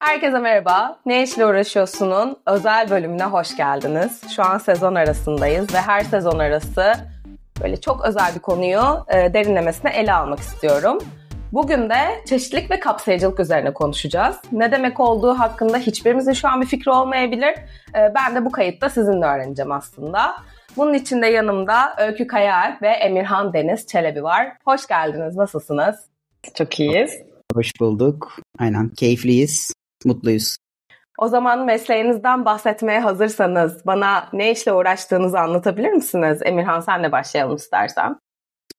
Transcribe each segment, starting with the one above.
Herkese merhaba. Ne işle uğraşıyorsunun özel bölümüne hoş geldiniz. Şu an sezon arasındayız ve her sezon arası böyle çok özel bir konuyu e, derinlemesine ele almak istiyorum. Bugün de çeşitlilik ve kapsayıcılık üzerine konuşacağız. Ne demek olduğu hakkında hiçbirimizin şu an bir fikri olmayabilir. E, ben de bu kayıtta sizinle öğreneceğim aslında. Bunun için de yanımda Öykü Kayaalp ve Emirhan Deniz Çelebi var. Hoş geldiniz. Nasılsınız? Çok iyiyiz. Hoş bulduk. Aynen. Keyifliyiz. Mutluyuz. O zaman mesleğinizden bahsetmeye hazırsanız bana ne işle uğraştığınızı anlatabilir misiniz? Emirhan senle başlayalım istersen.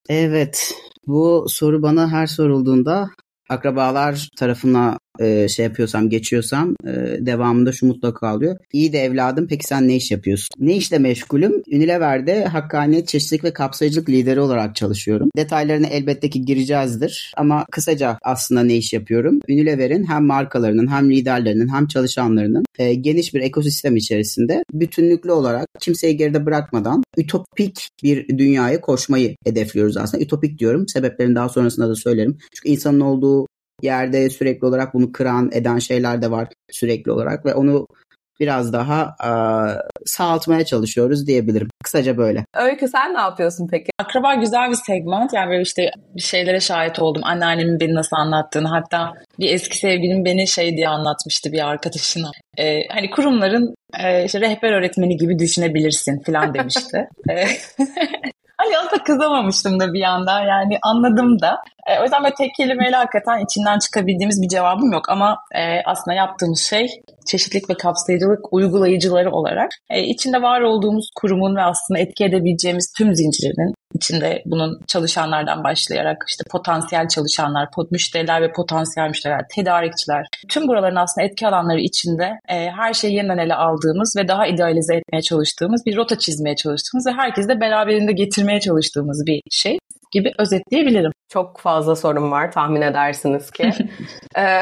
Evet. Bu soru bana her sorulduğunda akrabalar tarafına e, şey yapıyorsam, geçiyorsam e, devamında şu mutlaka oluyor. İyi de evladım peki sen ne iş yapıyorsun? Ne işle meşgulüm? Unilever'de hakkaniyet, çeşitlilik ve kapsayıcılık lideri olarak çalışıyorum. Detaylarına elbette ki gireceğizdir ama kısaca aslında ne iş yapıyorum? Unilever'in hem markalarının hem liderlerinin hem çalışanlarının e, geniş bir ekosistem içerisinde bütünlüklü olarak kimseyi geride bırakmadan ütopik bir dünyaya koşmayı hedefliyoruz aslında. Ütopik diyorum. Sebeplerini daha sonrasında da söylerim. Çünkü insanın olduğu yerde sürekli olarak bunu kıran eden şeyler de var sürekli olarak ve onu biraz daha e, sağaltmaya çalışıyoruz diyebilirim. Kısaca böyle. Öykü sen ne yapıyorsun peki? Akraba güzel bir segment. Yani böyle işte bir şeylere şahit oldum. Anneannemin beni nasıl anlattığını. Hatta bir eski sevgilim beni şey diye anlatmıştı bir arkadaşına. Ee, hani kurumların e, işte rehber öğretmeni gibi düşünebilirsin falan demişti. Hani aslında kızamamıştım da bir yandan yani anladım da. E, o yüzden böyle tek kelimeyle hakikaten içinden çıkabildiğimiz bir cevabım yok. Ama e, aslında yaptığımız şey çeşitlilik ve kapsayıcılık uygulayıcıları olarak e, içinde var olduğumuz kurumun ve aslında etki edebileceğimiz tüm zincirinin içinde bunun çalışanlardan başlayarak işte potansiyel çalışanlar, müşteriler ve potansiyel müşteriler, tedarikçiler, tüm buraların aslında etki alanları içinde e, her şeyi yeniden ele aldığımız ve daha idealize etmeye çalıştığımız bir rota çizmeye çalıştığımız ve herkesi de beraberinde getirmeye çalıştığımız bir şey gibi özetleyebilirim. Çok fazla sorun var tahmin edersiniz ki. Ee,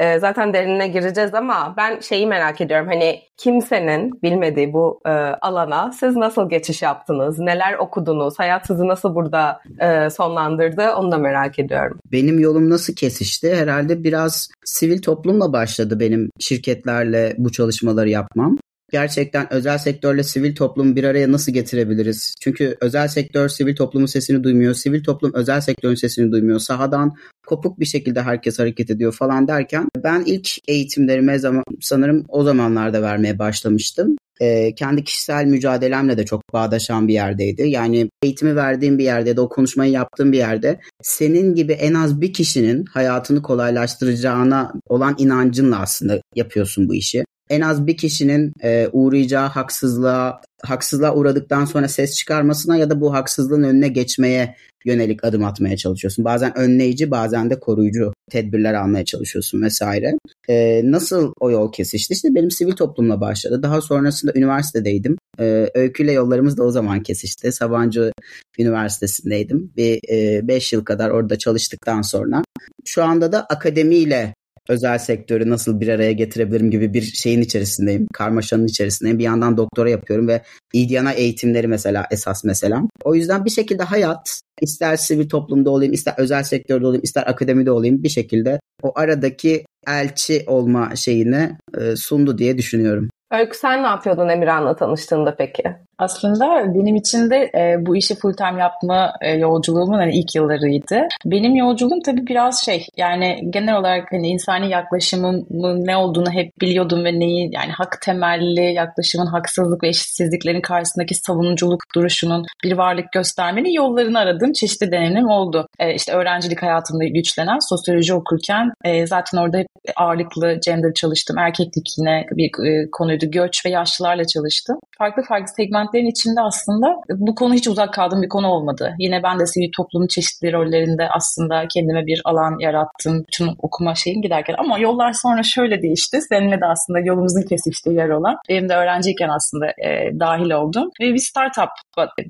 e, zaten derinine gireceğiz ama ben şeyi merak ediyorum. Hani kimsenin bilmediği bu e, alana siz nasıl geçiş yaptınız? Neler okudunuz? Hayat sizi nasıl burada e, sonlandırdı? Onu da merak ediyorum. Benim yolum nasıl kesişti? Herhalde biraz sivil toplumla başladı benim şirketlerle bu çalışmaları yapmam gerçekten özel sektörle sivil toplumu bir araya nasıl getirebiliriz? Çünkü özel sektör sivil toplumun sesini duymuyor, sivil toplum özel sektörün sesini duymuyor. Sahadan kopuk bir şekilde herkes hareket ediyor falan derken ben ilk eğitimlerimi zaman, sanırım o zamanlarda vermeye başlamıştım. Ee, kendi kişisel mücadelemle de çok bağdaşan bir yerdeydi. Yani eğitimi verdiğim bir yerde ya da o konuşmayı yaptığım bir yerde senin gibi en az bir kişinin hayatını kolaylaştıracağına olan inancınla aslında yapıyorsun bu işi en az bir kişinin e, uğrayacağı haksızlığa haksızlığa uğradıktan sonra ses çıkarmasına ya da bu haksızlığın önüne geçmeye yönelik adım atmaya çalışıyorsun. Bazen önleyici bazen de koruyucu tedbirler almaya çalışıyorsun vesaire. Ee, nasıl o yol kesişti? İşte benim sivil toplumla başladı. Daha sonrasında üniversitedeydim. Ee, öyküyle yollarımız da o zaman kesişti. Sabancı Üniversitesi'ndeydim. Bir 5 e, yıl kadar orada çalıştıktan sonra. Şu anda da akademiyle özel sektörü nasıl bir araya getirebilirim gibi bir şeyin içerisindeyim. Karmaşanın içerisindeyim. Bir yandan doktora yapıyorum ve İDYAN'a eğitimleri mesela esas mesela. O yüzden bir şekilde hayat ister sivil toplumda olayım, ister özel sektörde olayım, ister akademide olayım bir şekilde o aradaki elçi olma şeyini e, sundu diye düşünüyorum. Öykü sen ne yapıyordun Emirhan'la tanıştığında peki? Aslında benim için de e, bu işi full time yapma e, yolculuğumun hani ilk yıllarıydı. Benim yolculuğum tabii biraz şey yani genel olarak hani insani yaklaşımın ne olduğunu hep biliyordum ve neyi yani hak temelli yaklaşımın haksızlık ve eşitsizliklerin karşısındaki savunuculuk duruşunun bir varlık göstermenin yollarını aradığım çeşitli deneyimim oldu. E, işte öğrencilik hayatımda güçlenen sosyoloji okurken e, zaten orada hep ağırlıklı gender çalıştım. Erkeklik yine bir e, konuydu. Göç ve yaşlılarla çalıştım. Farklı farklı segment kentlerin içinde aslında bu konu hiç uzak kaldığım bir konu olmadı. Yine ben de sivil toplumun çeşitli rollerinde aslında kendime bir alan yarattım. Bütün okuma şeyim giderken. Ama yollar sonra şöyle değişti. Seninle de aslında yolumuzun kesiştiği yer olan. Benim de öğrenciyken aslında e, dahil oldum. Ve bir startup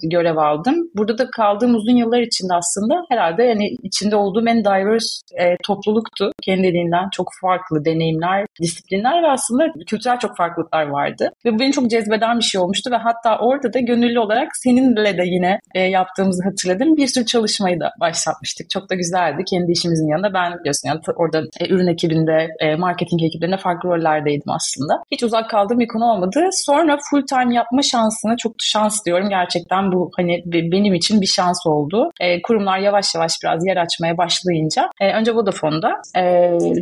görev aldım. Burada da kaldığım uzun yıllar içinde aslında herhalde yani içinde olduğum en diverse e, topluluktu. Kendiliğinden çok farklı deneyimler, disiplinler ve aslında kültürel çok farklılıklar vardı. Ve bu beni çok cezbeden bir şey olmuştu ve hatta orada da gönüllü olarak seninle de yine e, yaptığımızı hatırladım. Bir sürü çalışmayı da başlatmıştık. Çok da güzeldi. Kendi işimizin yanında ben biliyorsun yani orada e, ürün ekibinde, e, marketing ekiblerinde farklı rollerdeydim aslında. Hiç uzak kaldığım bir konu olmadı. Sonra full time yapma şansına çok şans diyorum. Gerçekten bu hani benim için bir şans oldu. E, kurumlar yavaş yavaş biraz yer açmaya başlayınca e, önce Vodafone'da e,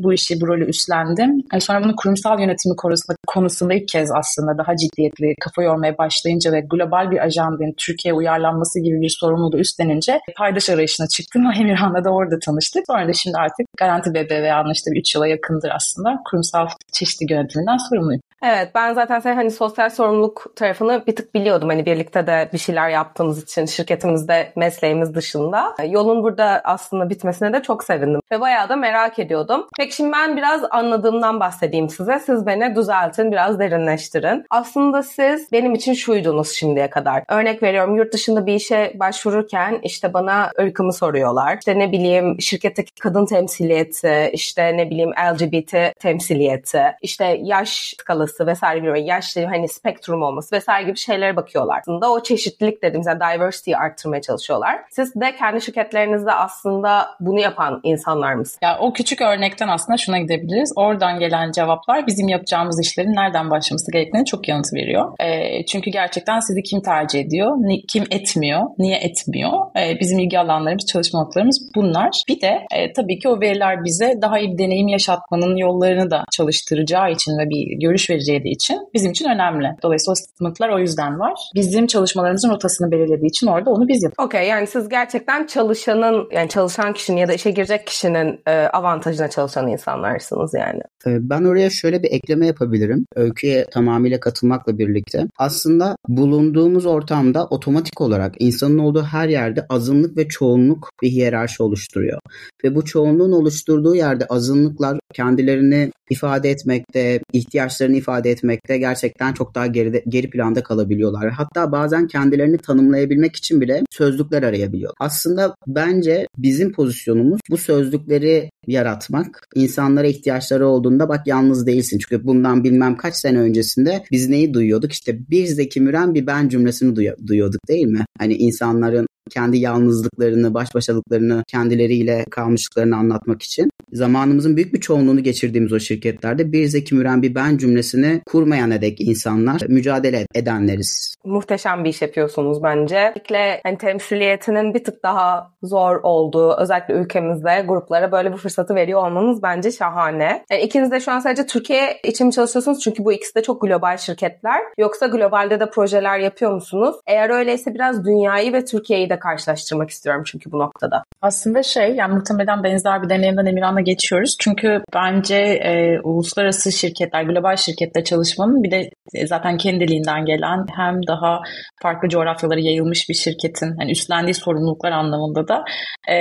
bu işi, bu rolü üstlendim. E, sonra bunu kurumsal yönetimi konusunda, konusunda ilk kez aslında daha ciddiyetli kafa yormaya başlayınca ve global bir ajandanın Türkiye uyarlanması gibi bir sorumluluğu üstlenince paydaş arayışına çıktım. Emirhan'la da orada tanıştık. Sonra da şimdi artık Garanti BBV anlaştı 3 yıla yakındır aslında. Kurumsal çeşitli yönetiminden sorumluyum. Evet ben zaten sen hani sosyal sorumluluk tarafını bir tık biliyordum. Hani birlikte de bir şeyler yaptığımız için şirketimizde mesleğimiz dışında. Yolun burada aslında bitmesine de çok sevindim. Ve bayağı da merak ediyordum. Peki şimdi ben biraz anladığımdan bahsedeyim size. Siz beni düzeltin, biraz derinleştirin. Aslında siz benim için şuydunuz şimdiye kadar. Örnek veriyorum yurt dışında bir işe başvururken işte bana ırkımı soruyorlar. İşte ne bileyim şirketteki kadın temsiliyeti, işte ne bileyim LGBT temsiliyeti, işte yaş skalası vesaire bir yaş hani spektrum olması vesaire gibi şeylere bakıyorlar. Aslında o çeşitlilik dediğimiz yani diversity'yi arttırmaya çalışıyorlar. Siz de kendi şirketlerinizde aslında bunu yapan insanlar mısınız? Ya o küçük örnekten aslında şuna gidebiliriz. Oradan gelen cevaplar bizim yapacağımız işlerin nereden başlaması gerektiğini çok yanıt veriyor. E, çünkü gerçekten sizi kim tercih ediyor, kim etmiyor, niye etmiyor? E, bizim ilgi alanlarımız, çalışma noktalarımız bunlar. Bir de e, tabii ki o veriler bize daha iyi bir deneyim yaşatmanın yollarını da çalıştıracağı için ve bir görüş vereceği için bizim için önemli. Dolayısıyla o sınıflar o yüzden var. Bizim çalışmalarımızın rotasını belirlediği için orada onu biz yapıyoruz. Okey yani siz gerçekten çalışanın yani çalışan kişinin ya da işe girecek kişinin e, avantajına çalışan insanlarsınız yani. E, ben oraya şöyle bir ekleme yapabilirim. Öyküye tamamıyla katılmakla birlikte. Aslında bulunduğumuz ortamda otomatik olarak insanın olduğu her yerde azınlık ve çoğunluk bir hiyerarşi oluşturuyor. Ve bu çoğunluğun oluşturduğu yerde azınlıklar kendilerini ifade etmekte, ihtiyaçlarını ifade etmekte gerçekten çok daha geride, geri planda kalabiliyorlar. Hatta bazen kendilerini tanımlayabilmek için bile sözlükler arayabiliyor. Aslında bence bizim pozisyonumuz bu sözlükleri yaratmak. İnsanlara ihtiyaçları olduğunda bak yalnız değilsin. Çünkü bundan bilmem kaç sene öncesinde biz neyi duyuyorduk? İşte bir Zeki Müren bir ben cümlesini duyuyorduk değil mi? Hani insanların kendi yalnızlıklarını, baş başalıklarını, kendileriyle kalmışlıklarını anlatmak için. Zamanımızın büyük bir çoğunluğunu geçirdiğimiz o şirketlerde bir Zeki Müren bir ben cümlesini kurmayan edek insanlar, mücadele edenleriz. Muhteşem bir iş yapıyorsunuz bence. Özellikle hani temsiliyetinin bir tık daha zor olduğu, özellikle ülkemizde gruplara böyle bir fırsatı veriyor olmanız bence şahane. Yani ikiniz de şu an sadece Türkiye için mi çalışıyorsunuz? Çünkü bu ikisi de çok global şirketler. Yoksa globalde de projeler yapıyor musunuz? Eğer öyleyse biraz dünyayı ve Türkiye'yi de karşılaştırmak istiyorum çünkü bu noktada. Aslında şey yani muhtemelen benzer bir deneyimden Emirhan'la geçiyoruz. Çünkü bence e, uluslararası şirketler, global şirketler çalışmanın bir de e, zaten kendiliğinden gelen hem daha farklı coğrafyalara yayılmış bir şirketin hani üstlendiği sorumluluklar anlamında da e,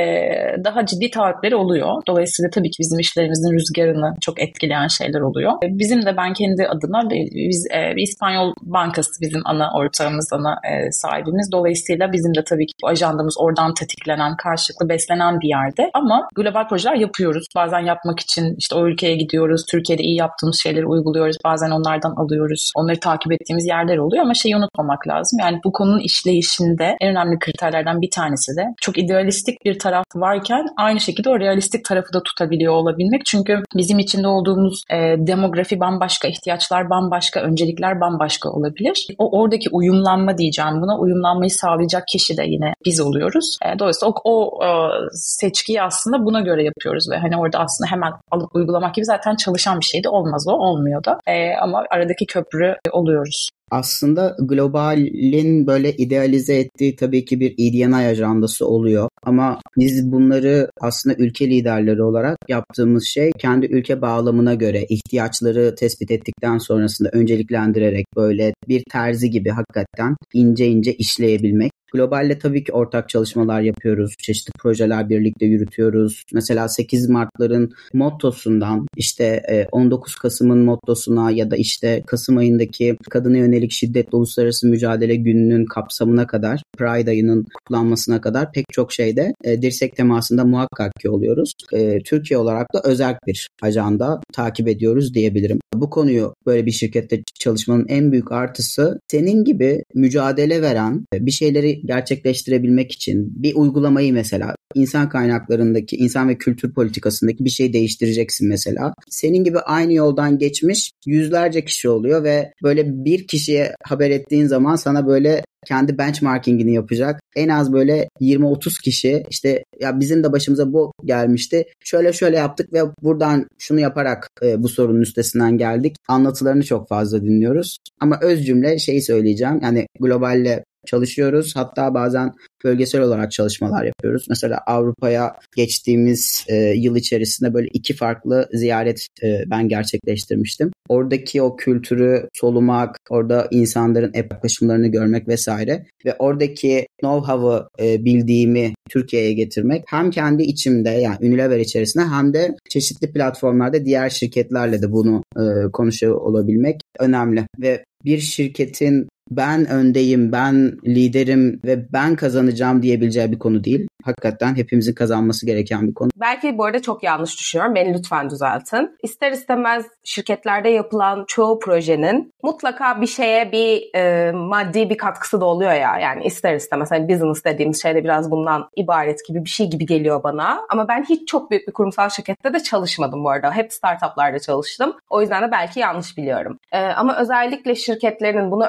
daha ciddi taahhütleri oluyor. Dolayısıyla tabii ki bizim işlerimizin rüzgarını çok etkileyen şeyler oluyor. E, bizim de ben kendi adıma biz e, bir İspanyol bankası bizim ana ortağımız, ana e, sahibimiz. Dolayısıyla bizim de tabii ki ajandamız oradan tetiklenen, karşılıklı beslenen bir yerde. Ama global projeler yapıyoruz. Bazen yapmak için işte o ülkeye gidiyoruz. Türkiye'de iyi yaptığımız şeyleri uyguluyoruz. Bazen onlardan alıyoruz. Onları takip ettiğimiz yerler oluyor ama şeyi unutmamak lazım. Yani bu konunun işleyişinde en önemli kriterlerden bir tanesi de çok idealistik bir taraf varken aynı şekilde o realistik tarafı da tutabiliyor olabilmek. Çünkü bizim içinde olduğumuz e, demografi bambaşka, ihtiyaçlar bambaşka, öncelikler bambaşka olabilir. O oradaki uyumlanma diyeceğim buna. Uyumlanmayı sağlayacak kişi de yine biz oluyoruz. E, dolayısıyla o, o e, seçkiyi aslında buna göre yapıyoruz ve hani orada aslında hemen alıp uygulamak gibi zaten çalışan bir şey de olmaz o olmuyor da. E, ama aradaki köprü oluyoruz aslında globalin böyle idealize ettiği tabii ki bir EDNI ajandası oluyor. Ama biz bunları aslında ülke liderleri olarak yaptığımız şey kendi ülke bağlamına göre ihtiyaçları tespit ettikten sonrasında önceliklendirerek böyle bir terzi gibi hakikaten ince ince işleyebilmek. Global'le tabii ki ortak çalışmalar yapıyoruz. Çeşitli projeler birlikte yürütüyoruz. Mesela 8 Mart'ların mottosundan işte 19 Kasım'ın mottosuna ya da işte Kasım ayındaki kadına yönelik şiddet uluslararası mücadele gününün kapsamına kadar Pride ayının kutlanmasına kadar pek çok şeyde e, dirsek temasında muhakkak ki oluyoruz. E, Türkiye olarak da özel bir ajanda takip ediyoruz diyebilirim. Bu konuyu böyle bir şirkette çalışmanın en büyük artısı senin gibi mücadele veren bir şeyleri gerçekleştirebilmek için bir uygulamayı mesela insan kaynaklarındaki, insan ve kültür politikasındaki bir şey değiştireceksin mesela. Senin gibi aynı yoldan geçmiş yüzlerce kişi oluyor ve böyle bir kişiye haber ettiğin zaman sana böyle kendi benchmarkingini yapacak. En az böyle 20-30 kişi işte ya bizim de başımıza bu gelmişti. Şöyle şöyle yaptık ve buradan şunu yaparak e, bu sorunun üstesinden geldik. Anlatılarını çok fazla dinliyoruz. Ama öz cümle şeyi söyleyeceğim. Yani globalle çalışıyoruz. Hatta bazen bölgesel olarak çalışmalar yapıyoruz. Mesela Avrupa'ya geçtiğimiz e, yıl içerisinde böyle iki farklı ziyaret e, ben gerçekleştirmiştim. Oradaki o kültürü solumak, orada insanların yaklaşımlarını görmek vesaire ve oradaki know-how'ı e, bildiğimi Türkiye'ye getirmek hem kendi içimde yani Unilever içerisinde hem de çeşitli platformlarda diğer şirketlerle de bunu e, konuşuyor olabilmek önemli. Ve bir şirketin ben öndeyim, ben liderim ve ben kazanacağım diyebileceği bir konu değil. Hakikaten hepimizin kazanması gereken bir konu. Belki bu arada çok yanlış düşünüyorum. Beni lütfen düzeltin. İster istemez şirketlerde yapılan çoğu projenin mutlaka bir şeye bir e, maddi bir katkısı da oluyor ya. Yani ister istemez hani business dediğimiz şey de biraz bundan ibaret gibi bir şey gibi geliyor bana. Ama ben hiç çok büyük bir kurumsal şirkette de çalışmadım bu arada. Hep startuplarda çalıştım. O yüzden de belki yanlış biliyorum. E, ama özellikle şirketlerin bunu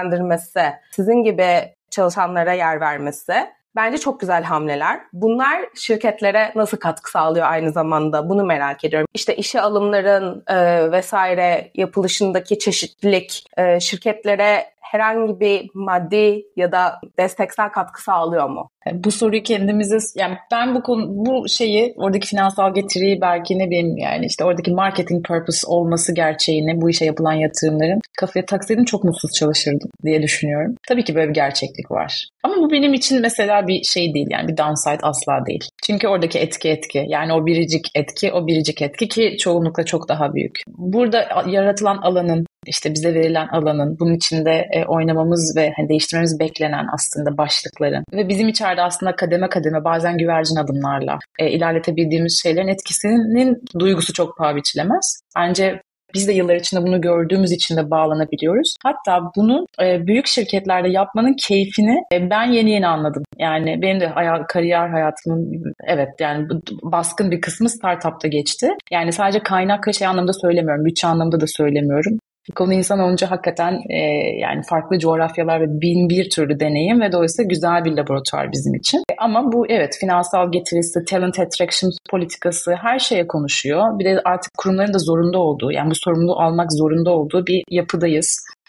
önceliklendirmesi, sizin gibi çalışanlara yer vermesi Bence çok güzel hamleler. Bunlar şirketlere nasıl katkı sağlıyor aynı zamanda bunu merak ediyorum. İşte işe alımların e, vesaire yapılışındaki çeşitlilik e, şirketlere herhangi bir maddi ya da desteksel katkı sağlıyor mu? Bu soruyu kendimize yani ben bu konu bu şeyi oradaki finansal getiriyi belki ne bileyim yani işte oradaki marketing purpose olması gerçeğini bu işe yapılan yatırımların kafaya taksaydım çok mutsuz çalışırdım diye düşünüyorum. Tabii ki böyle bir gerçeklik var. Ama bu benim için mesela bir şey değil yani bir downside asla değil. Çünkü oradaki etki etki yani o biricik etki o biricik etki ki çoğunlukla çok daha büyük. Burada yaratılan alanın işte bize verilen alanın, bunun içinde e, oynamamız ve hani değiştirmemiz beklenen aslında başlıkların ve bizim içeride aslında kademe kademe bazen güvercin adımlarla e, ilerletebildiğimiz şeylerin etkisinin duygusu çok paha biçilemez. Bence biz de yıllar içinde bunu gördüğümüz için de bağlanabiliyoruz. Hatta bunu e, büyük şirketlerde yapmanın keyfini e, ben yeni yeni anladım. Yani benim de hayal, kariyer hayatımın evet yani baskın bir kısmı startupta geçti. Yani sadece kaynak şey anlamda söylemiyorum, bütçe anlamda da söylemiyorum. Konu insan olunca hakikaten e, yani farklı coğrafyalar ve bin bir türlü deneyim ve dolayısıyla güzel bir laboratuvar bizim için. Ama bu evet finansal getirisi, talent attraction politikası her şeye konuşuyor. Bir de artık kurumların da zorunda olduğu yani bu sorumluluğu almak zorunda olduğu bir yapıdayız e,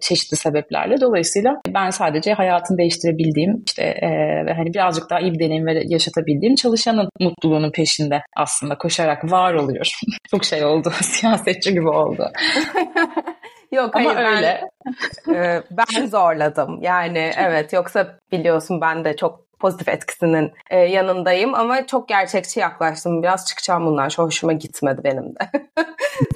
çeşitli sebeplerle. Dolayısıyla ben sadece hayatını değiştirebildiğim işte e, ve hani birazcık daha iyi bir deneyim ve yaşatabildiğim çalışanın mutluluğunun peşinde aslında koşarak var oluyor. Çok şey oldu, siyasetçi gibi oldu. Yok Ama hayır öyle. ben, e, ben zorladım. Yani evet yoksa biliyorsun ben de çok pozitif etkisinin e, yanındayım ama çok gerçekçi yaklaştım. Biraz çıkacağım bundan. Hoşuma gitmedi benim de.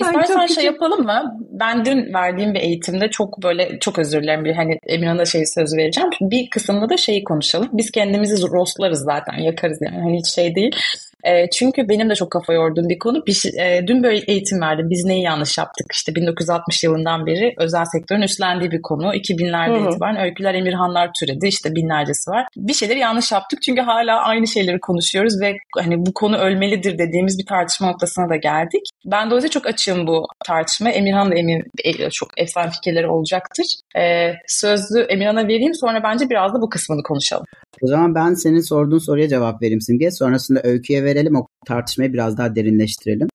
İstersen şey yapalım mı? Ben dün verdiğim bir eğitimde çok böyle çok özür dilerim bir hani Emirhan'a şey söz vereceğim. Bir kısımda da şeyi konuşalım. Biz kendimizi rostlarız zaten yakarız yani hani hiç şey değil. E, çünkü benim de çok kafa yorduğum bir konu. Bir, şey, e, dün böyle eğitim verdim. Biz neyi yanlış yaptık? İşte 1960 yılından beri özel sektörün üstlendiği bir konu. 2000'lerde itibaren öyküler, emirhanlar türedi. İşte binlercesi var. Bir şeyleri yanlış yaptık çünkü hala aynı şeyleri konuşuyoruz ve hani bu konu ölmelidir dediğimiz bir tartışma noktasına da geldik. Ben dolayısıyla çok açığım bu tartışma. Emirhan da emin e, çok efsane fikirleri olacaktır. Ee, sözlü Emirhan'a vereyim sonra bence biraz da bu kısmını konuşalım. O zaman ben senin sorduğun soruya cevap vereyim Simge. Sonrasında öyküye verelim o tartışmayı biraz daha derinleştirelim.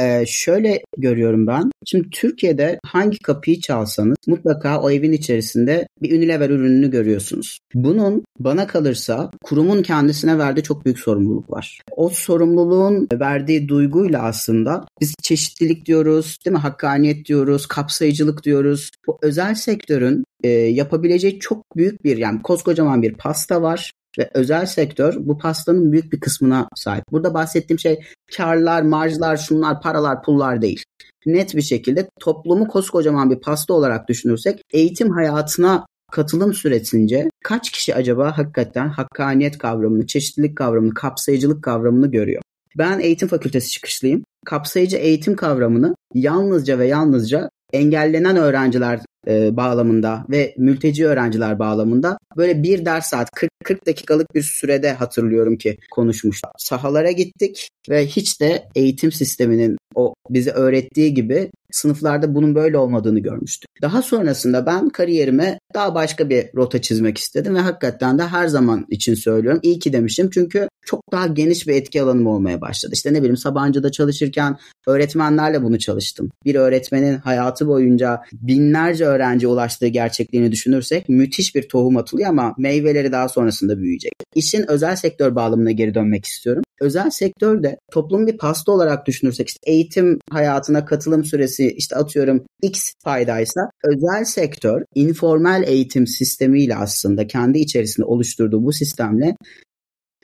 Ee, şöyle görüyorum ben. Şimdi Türkiye'de hangi kapıyı çalsanız mutlaka o evin içerisinde bir Unilever ürününü görüyorsunuz. Bunun bana kalırsa kurumun kendisine verdiği çok büyük sorumluluk var. O sorumluluğun verdiği duyguyla aslında biz çeşitlilik diyoruz, değil mi? Hakkaniyet diyoruz, kapsayıcılık diyoruz. Bu özel sektörün e, yapabileceği çok büyük bir yani koskocaman bir pasta var ve özel sektör bu pastanın büyük bir kısmına sahip. Burada bahsettiğim şey karlar, marjlar, şunlar, paralar, pullar değil. Net bir şekilde toplumu koskocaman bir pasta olarak düşünürsek eğitim hayatına katılım süresince kaç kişi acaba hakikaten hakkaniyet kavramını, çeşitlilik kavramını, kapsayıcılık kavramını görüyor? Ben eğitim fakültesi çıkışlıyım. kapsayıcı eğitim kavramını yalnızca ve yalnızca engellenen öğrenciler e, bağlamında ve mülteci öğrenciler bağlamında böyle bir ders saat 40, 40 dakikalık bir sürede hatırlıyorum ki konuşmuştuk. Sahalara gittik ve hiç de eğitim sisteminin o bize öğrettiği gibi sınıflarda bunun böyle olmadığını görmüştüm. Daha sonrasında ben kariyerime daha başka bir rota çizmek istedim ve hakikaten de her zaman için söylüyorum. İyi ki demişim çünkü çok daha geniş bir etki alanım olmaya başladı. İşte ne bileyim Sabancı'da çalışırken öğretmenlerle bunu çalıştım. Bir öğretmenin hayatı boyunca binlerce öğrenci ulaştığı gerçekliğini düşünürsek müthiş bir tohum atılıyor ama meyveleri daha sonrasında büyüyecek. İşin özel sektör bağlamına geri dönmek istiyorum. Özel sektörde toplum bir pasta olarak düşünürsek işte eğitim hayatına katılım süresi işte atıyorum X paydaysa özel sektör informal eğitim sistemiyle aslında kendi içerisinde oluşturduğu bu sistemle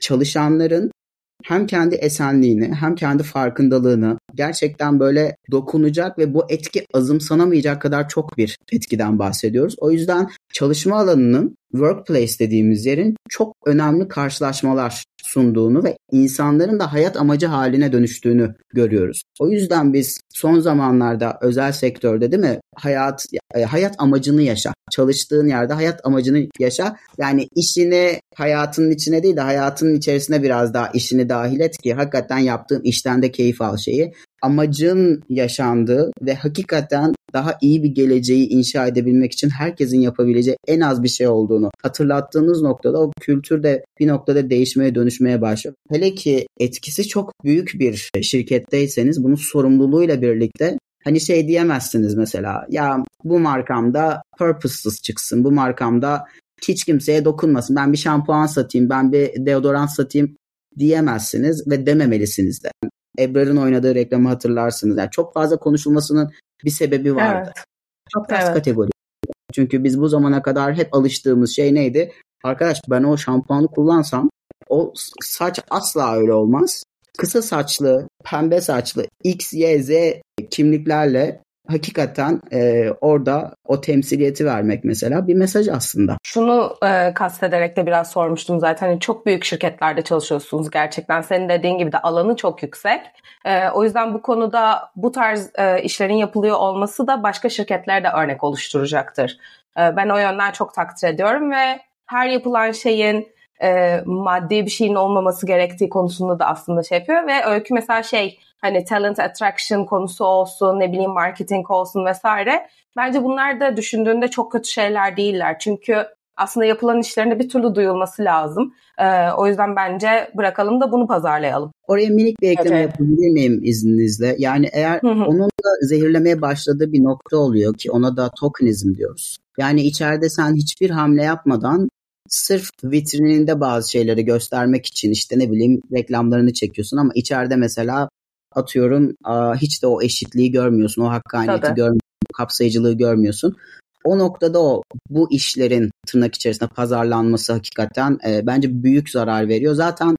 çalışanların hem kendi esenliğini hem kendi farkındalığını gerçekten böyle dokunacak ve bu etki azımsanamayacak kadar çok bir etkiden bahsediyoruz. O yüzden çalışma alanının workplace dediğimiz yerin çok önemli karşılaşmalar sunduğunu ve insanların da hayat amacı haline dönüştüğünü görüyoruz. O yüzden biz son zamanlarda özel sektörde değil mi hayat e, hayat amacını yaşa. Çalıştığın yerde hayat amacını yaşa. Yani işini hayatının içine değil de hayatının içerisine biraz daha işini dahil et ki hakikaten yaptığın işten de keyif al şeyi amacın yaşandığı ve hakikaten daha iyi bir geleceği inşa edebilmek için herkesin yapabileceği en az bir şey olduğunu hatırlattığınız noktada o kültür de bir noktada değişmeye dönüşmeye başlıyor. Hele ki etkisi çok büyük bir şirketteyseniz bunun sorumluluğuyla birlikte Hani şey diyemezsiniz mesela ya bu markamda purposeless çıksın, bu markamda hiç kimseye dokunmasın. Ben bir şampuan satayım, ben bir deodorant satayım diyemezsiniz ve dememelisiniz de. Ebrar'ın oynadığı reklamı hatırlarsınız. Yani çok fazla konuşulmasının bir sebebi vardı. Evet. Çok ters evet. kategori. Çünkü biz bu zamana kadar hep alıştığımız şey neydi? Arkadaş ben o şampuanı kullansam o saç asla öyle olmaz. Kısa saçlı, pembe saçlı X, Y, Z kimliklerle hakikaten e, orada o temsiliyeti vermek mesela bir mesaj aslında. Şunu e, kastederek de biraz sormuştum zaten. Hani çok büyük şirketlerde çalışıyorsunuz gerçekten. Senin dediğin gibi de alanı çok yüksek. E, o yüzden bu konuda bu tarz e, işlerin yapılıyor olması da başka şirketlere de örnek oluşturacaktır. E, ben o yönden çok takdir ediyorum ve her yapılan şeyin e, maddi bir şeyin olmaması gerektiği konusunda da aslında şey yapıyor ve öykü mesela şey hani talent attraction konusu olsun ne bileyim marketing olsun vesaire bence bunlar da düşündüğünde çok kötü şeyler değiller çünkü aslında yapılan işlerinde bir türlü duyulması lazım. Ee, o yüzden bence bırakalım da bunu pazarlayalım. Oraya minik bir ekleme evet. yapabilir miyim izninizle? Yani eğer onun da zehirlemeye başladığı bir nokta oluyor ki ona da tokenizm diyoruz. Yani içeride sen hiçbir hamle yapmadan sırf vitrininde bazı şeyleri göstermek için işte ne bileyim reklamlarını çekiyorsun ama içeride mesela atıyorum hiç de o eşitliği görmüyorsun, o hakkaniyeti Tabii. görmüyorsun, kapsayıcılığı görmüyorsun. O noktada o bu işlerin tırnak içerisinde pazarlanması hakikaten e, bence büyük zarar veriyor. Zaten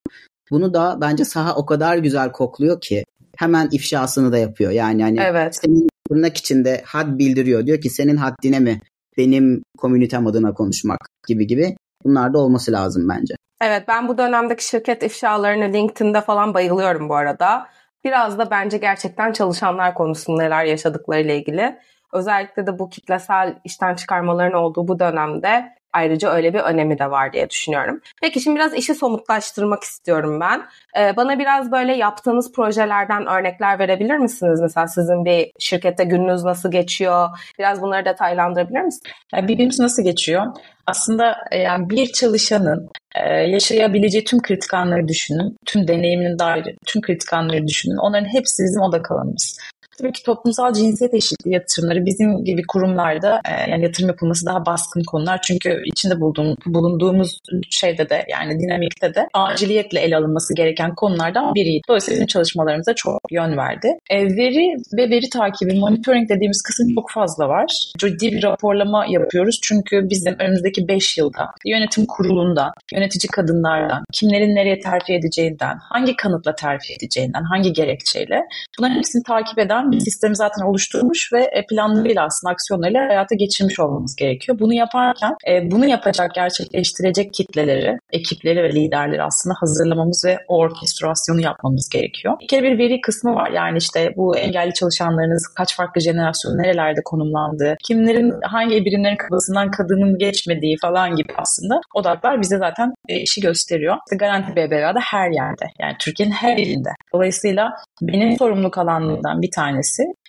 bunu da bence saha o kadar güzel kokluyor ki hemen ifşasını da yapıyor. Yani hani evet. senin tırnak içinde had bildiriyor. Diyor ki senin haddine mi benim komünitem adına konuşmak gibi gibi. Bunlar da olması lazım bence. Evet ben bu dönemdeki şirket ifşalarını LinkedIn'de falan bayılıyorum bu arada. Biraz da bence gerçekten çalışanlar konusunda neler yaşadıklarıyla ilgili. Özellikle de bu kitlesel işten çıkarmaların olduğu bu dönemde ayrıca öyle bir önemi de var diye düşünüyorum. Peki şimdi biraz işi somutlaştırmak istiyorum ben. Ee, bana biraz böyle yaptığınız projelerden örnekler verebilir misiniz? Mesela sizin bir şirkette gününüz nasıl geçiyor? Biraz bunları detaylandırabilir misiniz? Yani bir nasıl geçiyor? Aslında e, yani bir çalışanın e, yaşayabileceği tüm kritik anları düşünün, tüm deneyiminin dair tüm kritik anları düşünün. Onların hepsi bizim odak alanımız. Tabii ki toplumsal cinsiyet eşitliği yatırımları bizim gibi kurumlarda e, yani yatırım yapılması daha baskın konular. Çünkü içinde bulduğum, bulunduğumuz şeyde de yani dinamikte de aciliyetle ele alınması gereken konulardan biriydi. Dolayısıyla bizim çalışmalarımıza çok yön verdi. E, veri ve veri takibi, monitoring dediğimiz kısım çok fazla var. Ciddi bir raporlama yapıyoruz. Çünkü bizim önümüzdeki 5 yılda yönetim kurulundan, yönetici kadınlardan, kimlerin nereye terfi edeceğinden, hangi kanıtla terfi edeceğinden, hangi gerekçeyle bunların hepsini takip eden bir sistemi zaten oluşturmuş ve e, planlarıyla aslında aksiyonlarıyla hayata geçirmiş olmamız gerekiyor. Bunu yaparken e, bunu yapacak, gerçekleştirecek kitleleri, ekipleri ve liderleri aslında hazırlamamız ve o orkestrasyonu yapmamız gerekiyor. Bir kere bir veri kısmı var. Yani işte bu engelli çalışanlarınız kaç farklı jenerasyon nerelerde konumlandığı, kimlerin hangi birimlerin kafasından kadının geçmediği falan gibi aslında odaklar bize zaten e, işi gösteriyor. İşte Garanti BBVA'da her yerde yani Türkiye'nin her ilinde. Dolayısıyla benim sorumluluk alanlarından bir tanesi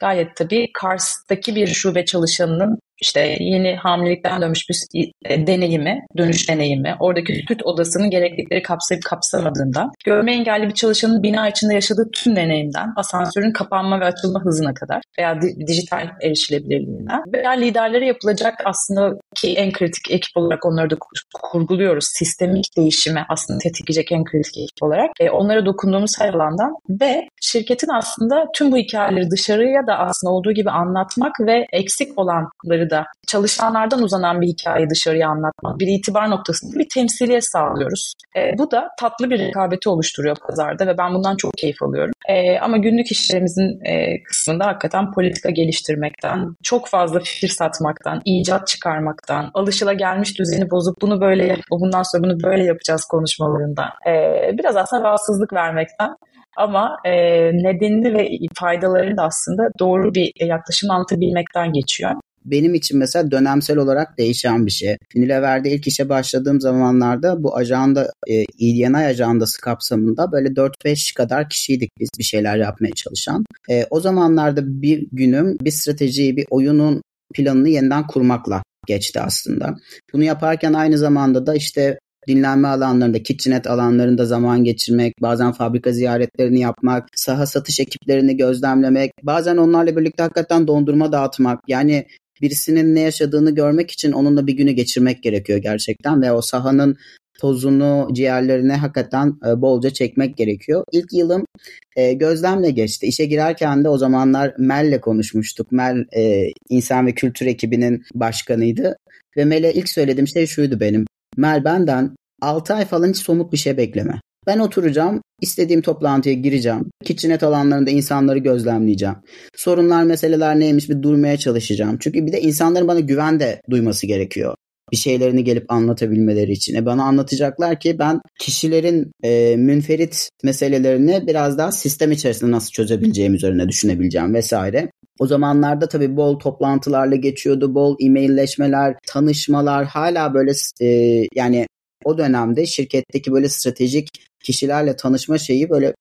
gayet tabii Kars'taki bir şube çalışanının işte yeni hamilelikten dönmüş bir e, deneyimi, dönüş deneyimi, oradaki süt odasının gereklilikleri kapsayıp kapsamadığından, görme engelli bir çalışanın bina içinde yaşadığı tüm deneyimden, asansörün kapanma ve açılma hızına kadar veya dijital erişilebilirliğinden veya liderlere yapılacak aslında ki en kritik ekip olarak onları da kurguluyoruz. Sistemik değişime aslında tetikleyecek en kritik ekip olarak. E, onlara dokunduğumuz her alandan ve şirketin aslında tüm bu hikayeleri dışarıya da aslında olduğu gibi anlatmak ve eksik olanları da çalışanlardan uzanan bir hikayeyi dışarıya anlatmak, bir itibar noktasında bir temsiliyet sağlıyoruz. E, bu da tatlı bir rekabeti oluşturuyor pazarda ve ben bundan çok keyif alıyorum. E, ama günlük işlerimizin e, kısmında hakikaten politika geliştirmekten, çok fazla fikir satmaktan, icat çıkarmaktan, alışılagelmiş düzeni bozup bunu böyle, bundan sonra bunu böyle yapacağız konuşmalarından, e, biraz aslında rahatsızlık vermekten ama e, nedenini ve faydalarını da aslında doğru bir yaklaşım anlatabilmekten geçiyor benim için mesela dönemsel olarak değişen bir şey. Unilever'de ilk işe başladığım zamanlarda bu ajanda, e, EDNI ajandası kapsamında böyle 4-5 kadar kişiydik biz bir şeyler yapmaya çalışan. E, o zamanlarda bir günüm bir stratejiyi, bir oyunun planını yeniden kurmakla geçti aslında. Bunu yaparken aynı zamanda da işte dinlenme alanlarında, kitchenet alanlarında zaman geçirmek, bazen fabrika ziyaretlerini yapmak, saha satış ekiplerini gözlemlemek, bazen onlarla birlikte hakikaten dondurma dağıtmak. Yani birisinin ne yaşadığını görmek için onunla bir günü geçirmek gerekiyor gerçekten ve o sahanın tozunu ciğerlerine hakikaten e, bolca çekmek gerekiyor. İlk yılım e, gözlemle geçti. İşe girerken de o zamanlar Mel'le konuşmuştuk. Mel e, insan ve kültür ekibinin başkanıydı. Ve Mel'e ilk söylediğim şey şuydu benim. Mel benden 6 ay falan hiç somut bir şey bekleme. Ben oturacağım, istediğim toplantıya gireceğim. Kitchenet alanlarında insanları gözlemleyeceğim. Sorunlar, meseleler neymiş bir durmaya çalışacağım. Çünkü bir de insanların bana güven de duyması gerekiyor. Bir şeylerini gelip anlatabilmeleri için. E bana anlatacaklar ki ben kişilerin e, münferit meselelerini biraz daha sistem içerisinde nasıl çözebileceğim üzerine düşünebileceğim vesaire. O zamanlarda tabii bol toplantılarla geçiyordu, bol e-mailleşmeler, tanışmalar hala böyle e, yani o dönemde şirketteki böyle stratejik kişilerle tanışma şeyi böyle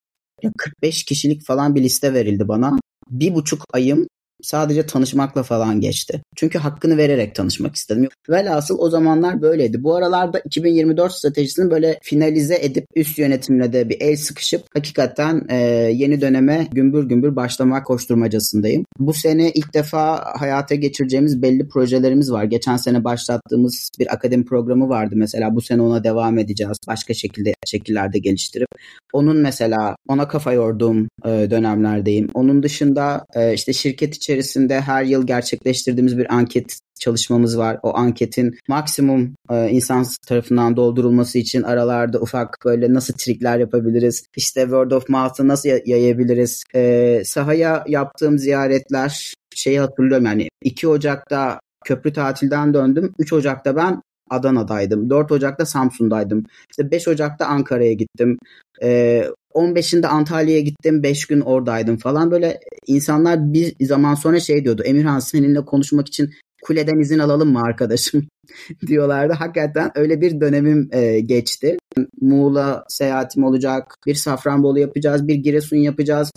45 kişilik falan bir liste verildi bana. Bir buçuk ayım sadece tanışmakla falan geçti. Çünkü hakkını vererek tanışmak istedim. Velhasıl o zamanlar böyleydi. Bu aralarda 2024 stratejisini böyle finalize edip üst yönetimle de bir el sıkışıp hakikaten e, yeni döneme gümbür gümbür başlamak koşturmacasındayım. Bu sene ilk defa hayata geçireceğimiz belli projelerimiz var. Geçen sene başlattığımız bir akademi programı vardı mesela. Bu sene ona devam edeceğiz. Başka şekilde şekillerde geliştirip. Onun mesela ona kafa yorduğum e, dönemlerdeyim. Onun dışında e, işte şirket içi içerisinde her yıl gerçekleştirdiğimiz bir anket çalışmamız var. O anketin maksimum e, insan tarafından doldurulması için aralarda ufak böyle nasıl trikler yapabiliriz? İşte word of mouth'ı nasıl yayabiliriz? E, sahaya yaptığım ziyaretler şeyi hatırlıyorum yani 2 Ocak'ta köprü tatilden döndüm. 3 Ocak'ta ben Adana'daydım. 4 Ocak'ta Samsun'daydım. İşte 5 Ocak'ta Ankara'ya gittim. Ee, 15'inde Antalya'ya gittim 5 gün oradaydım falan böyle insanlar bir zaman sonra şey diyordu Emirhan seninle konuşmak için kuleden izin alalım mı arkadaşım diyorlardı. Hakikaten öyle bir dönemim e, geçti. Muğla seyahatim olacak, bir Safranbolu yapacağız, bir Giresun yapacağız.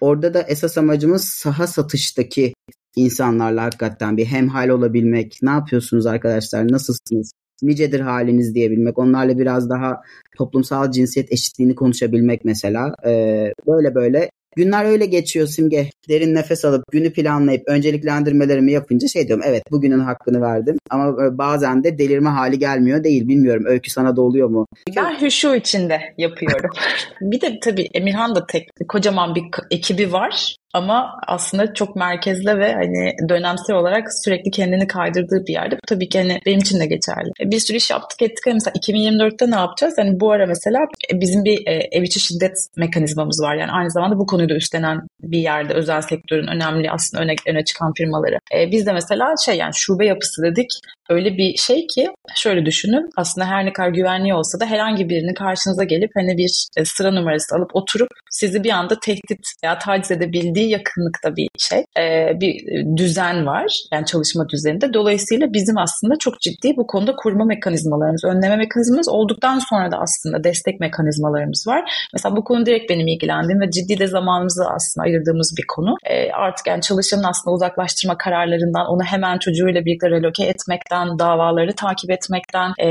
Orada da esas amacımız saha satıştaki insanlarla hakikaten bir hemhal olabilmek. Ne yapıyorsunuz arkadaşlar? Nasılsınız? Nicedir haliniz diyebilmek, onlarla biraz daha toplumsal cinsiyet eşitliğini konuşabilmek mesela. Ee, böyle böyle Günler öyle geçiyor Simge. Derin nefes alıp günü planlayıp önceliklendirmelerimi yapınca şey diyorum evet bugünün hakkını verdim. Ama e, bazen de delirme hali gelmiyor değil bilmiyorum. Öykü sana da oluyor mu? Ben hüşu içinde yapıyorum. bir de tabii Emirhan da tek kocaman bir ekibi var. Ama aslında çok merkezde ve hani dönemsel olarak sürekli kendini kaydırdığı bir yerde. Bu tabii ki hani benim için de geçerli. E, bir sürü iş yaptık ettik. Hani mesela 2024'te ne yapacağız? Hani bu ara mesela e, bizim bir e, ev içi şiddet mekanizmamız var. Yani aynı zamanda bu konuyu da üstlenen bir yerde özel sektörün önemli aslında öne, öne çıkan firmaları. Biz de mesela şey yani şube yapısı dedik öyle bir şey ki şöyle düşünün aslında her ne kadar güvenliği olsa da herhangi birinin karşınıza gelip hani bir e, sıra numarası alıp oturup sizi bir anda tehdit veya taciz edebildiği yakınlıkta bir şey e, bir düzen var yani çalışma düzeninde. Dolayısıyla bizim aslında çok ciddi bu konuda koruma mekanizmalarımız önleme mekanizmamız olduktan sonra da aslında destek mekanizmalarımız var. Mesela bu konu direkt benim ilgilendiğim ve ciddi de zamanımızı aslında ayırdığımız bir konu. E, artık yani çalışanın aslında uzaklaştırma kararlarından onu hemen çocuğuyla birlikte reloke etmekten etmekten, davaları takip etmekten e,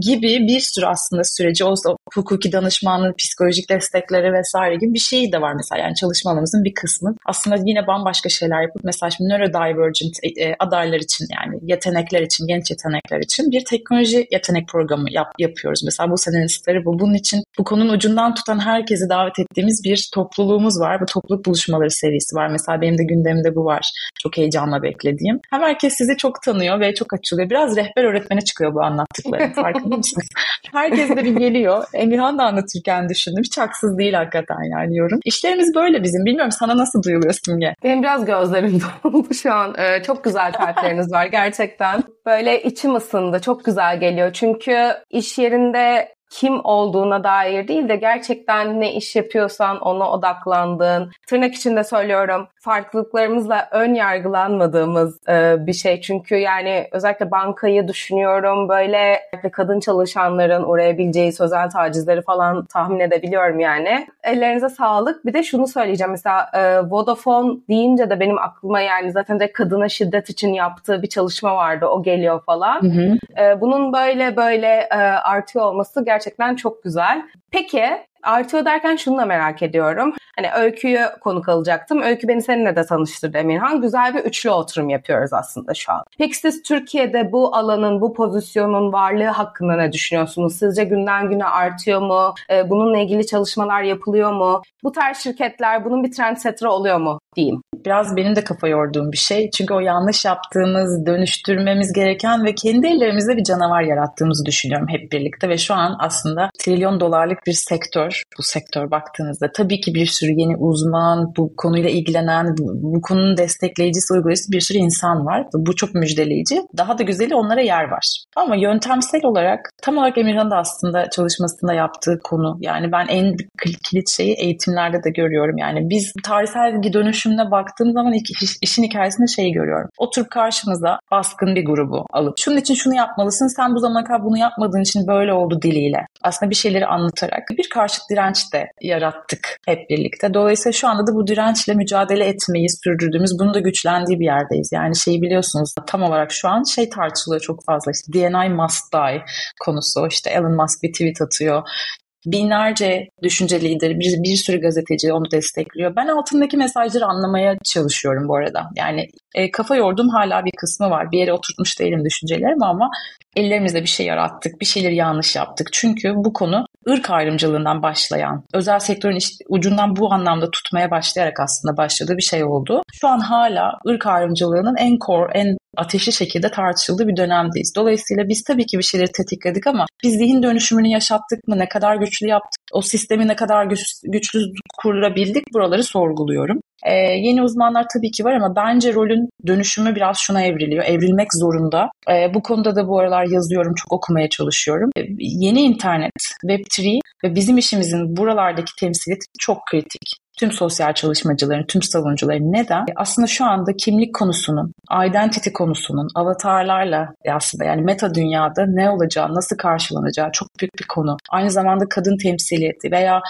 gibi bir sürü aslında süreci o hukuki danışmanlık, psikolojik destekleri vesaire gibi bir şey de var mesela. Yani çalışma alanımızın bir kısmı. Aslında yine bambaşka şeyler yapıp mesela şimdi neurodivergent e, e, adaylar için yani yetenekler için, genç yetenekler için bir teknoloji yetenek programı yap, yapıyoruz. Mesela bu senenin starı bu. Bunun için bu konunun ucundan tutan herkesi davet ettiğimiz bir topluluğumuz var. Bu topluluk buluşmaları serisi var. Mesela benim de gündemimde bu var. Çok heyecanla beklediğim. Hem herkes sizi çok tanıyor ve çok açılıyor. Biraz rehber öğretmene çıkıyor bu anlattıkları. Farkında mısınız? Herkes de bir geliyor. Emirhan da anlatırken düşündüm. Hiç haksız değil hakikaten yani yorum. İşlerimiz böyle bizim. Bilmiyorum sana nasıl duyuluyor Simge? Benim biraz gözlerim doldu şu an. Ee, çok güzel kalpleriniz var gerçekten. Böyle içim ısındı. Çok güzel geliyor. Çünkü iş yerinde kim olduğuna dair değil de gerçekten ne iş yapıyorsan ona odaklandığın, tırnak içinde söylüyorum farklılıklarımızla ön yargılanmadığımız e, bir şey. Çünkü yani özellikle bankayı düşünüyorum böyle kadın çalışanların uğrayabileceği sözel tacizleri falan tahmin edebiliyorum yani. Ellerinize sağlık. Bir de şunu söyleyeceğim mesela e, Vodafone deyince de benim aklıma yani zaten de kadına şiddet için yaptığı bir çalışma vardı. O geliyor falan. Hı hı. E, bunun böyle böyle e, artıyor olması gerçekten çok güzel. Peki Artıyor derken şunu da merak ediyorum. Hani Öykü'yü konuk alacaktım. Öykü beni seninle de tanıştırdı Emirhan. Güzel bir üçlü oturum yapıyoruz aslında şu an. Peki siz Türkiye'de bu alanın, bu pozisyonun varlığı hakkında ne düşünüyorsunuz? Sizce günden güne artıyor mu? Ee, bununla ilgili çalışmalar yapılıyor mu? Bu tarz şirketler bunun bir trendsetter oluyor mu diyeyim. Biraz benim de kafa yorduğum bir şey. Çünkü o yanlış yaptığımız, dönüştürmemiz gereken ve kendi ellerimizde bir canavar yarattığımızı düşünüyorum hep birlikte. Ve şu an aslında trilyon dolarlık bir sektör, bu sektör baktığınızda. Tabii ki bir sürü yeni uzman, bu konuyla ilgilenen, bu, bu konunun destekleyicisi, uygulayıcısı bir sürü insan var. Bu çok müjdeleyici. Daha da güzeli onlara yer var. Ama yöntemsel olarak tam olarak Emirhan'ın da aslında çalışmasında yaptığı konu. Yani ben en kilit şeyi eğitimlerde de görüyorum. Yani biz tarihsel dönüşümüne baktığım zaman iş, işin hikayesinde şeyi görüyorum. Oturup karşımıza baskın bir grubu alıp şunun için şunu yapmalısın, sen bu zamana kadar bunu yapmadığın için böyle oldu diliyle. Aslında bir şeyleri anlatarak bir karşıt direnç de yarattık hep birlikte. Dolayısıyla şu anda da bu dirençle mücadele etmeyi sürdürdüğümüz, bunu da güçlendiği bir yerdeyiz. Yani şeyi biliyorsunuz tam olarak şu an şey tartışılıyor çok fazla. İşte DNI must die konusu. İşte Elon Musk bir tweet atıyor binlerce düşünce lideri, bir, bir sürü gazeteci onu destekliyor. Ben altındaki mesajları anlamaya çalışıyorum bu arada. Yani e, kafa yordum hala bir kısmı var. Bir yere oturtmuş değilim düşüncelerimi ama ellerimizle bir şey yarattık, bir şeyleri yanlış yaptık. Çünkü bu konu ırk ayrımcılığından başlayan, özel sektörün işte ucundan bu anlamda tutmaya başlayarak aslında başladığı bir şey oldu. Şu an hala ırk ayrımcılığının en core, en ateşli şekilde tartışıldığı bir dönemdeyiz. Dolayısıyla biz tabii ki bir şeyleri tetikledik ama biz zihin dönüşümünü yaşattık mı, ne kadar güçlü yaptık, o sistemi ne kadar güç, güçlü kurabildik buraları sorguluyorum. Ee, yeni uzmanlar tabii ki var ama bence rolün dönüşümü biraz şuna evriliyor. Evrilmek zorunda. Ee, bu konuda da bu aralar yazıyorum, çok okumaya çalışıyorum. Ee, yeni internet, Web3 ve bizim işimizin buralardaki temsiliyeti çok kritik tüm sosyal çalışmacıların, tüm savunucuların neden? Aslında şu anda kimlik konusunun, identity konusunun avatarlarla aslında yani meta dünyada ne olacağı, nasıl karşılanacağı çok büyük bir konu. Aynı zamanda kadın temsiliyeti veya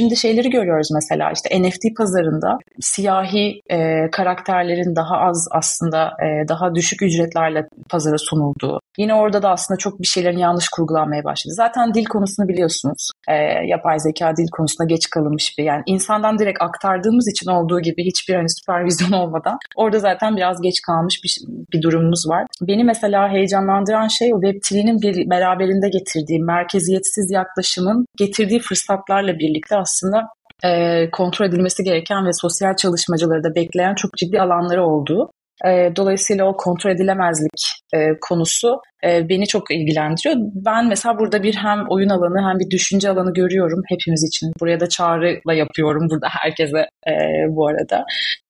Şimdi şeyleri görüyoruz mesela işte NFT pazarında siyahi e, karakterlerin daha az aslında e, daha düşük ücretlerle pazara sunulduğu. Yine orada da aslında çok bir şeylerin yanlış kurgulanmaya başladı. Zaten dil konusunu biliyorsunuz. E, yapay zeka dil konusunda geç kalınmış bir yani insandan direkt aktardığımız için olduğu gibi hiçbir hani süpervizyon olmadan orada zaten biraz geç kalmış bir, bir durumumuz var. Beni mesela heyecanlandıran şey o Web3'nin bir beraberinde getirdiği merkeziyetsiz yaklaşımın getirdiği fırsatlarla birlikte aslında e, kontrol edilmesi gereken ve sosyal çalışmacıları da bekleyen çok ciddi alanları olduğu e, dolayısıyla o kontrol edilemezlik e, konusu e, beni çok ilgilendiriyor. Ben mesela burada bir hem oyun alanı hem bir düşünce alanı görüyorum hepimiz için. Buraya da çağrıyla yapıyorum burada herkese e, bu arada.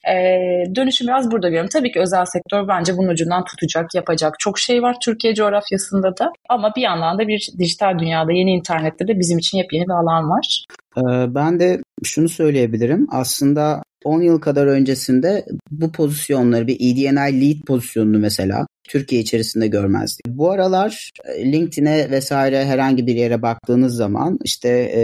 E, biraz burada görüyorum. Tabii ki özel sektör bence bunun ucundan tutacak, yapacak çok şey var Türkiye coğrafyasında da. Ama bir yandan da bir dijital dünyada, yeni internette de bizim için yepyeni bir alan var. Ben de şunu söyleyebilirim. Aslında 10 yıl kadar öncesinde bu pozisyonları bir EDNI lead pozisyonunu mesela Türkiye içerisinde görmezdik. Bu aralar e, LinkedIn'e vesaire herhangi bir yere baktığınız zaman işte e,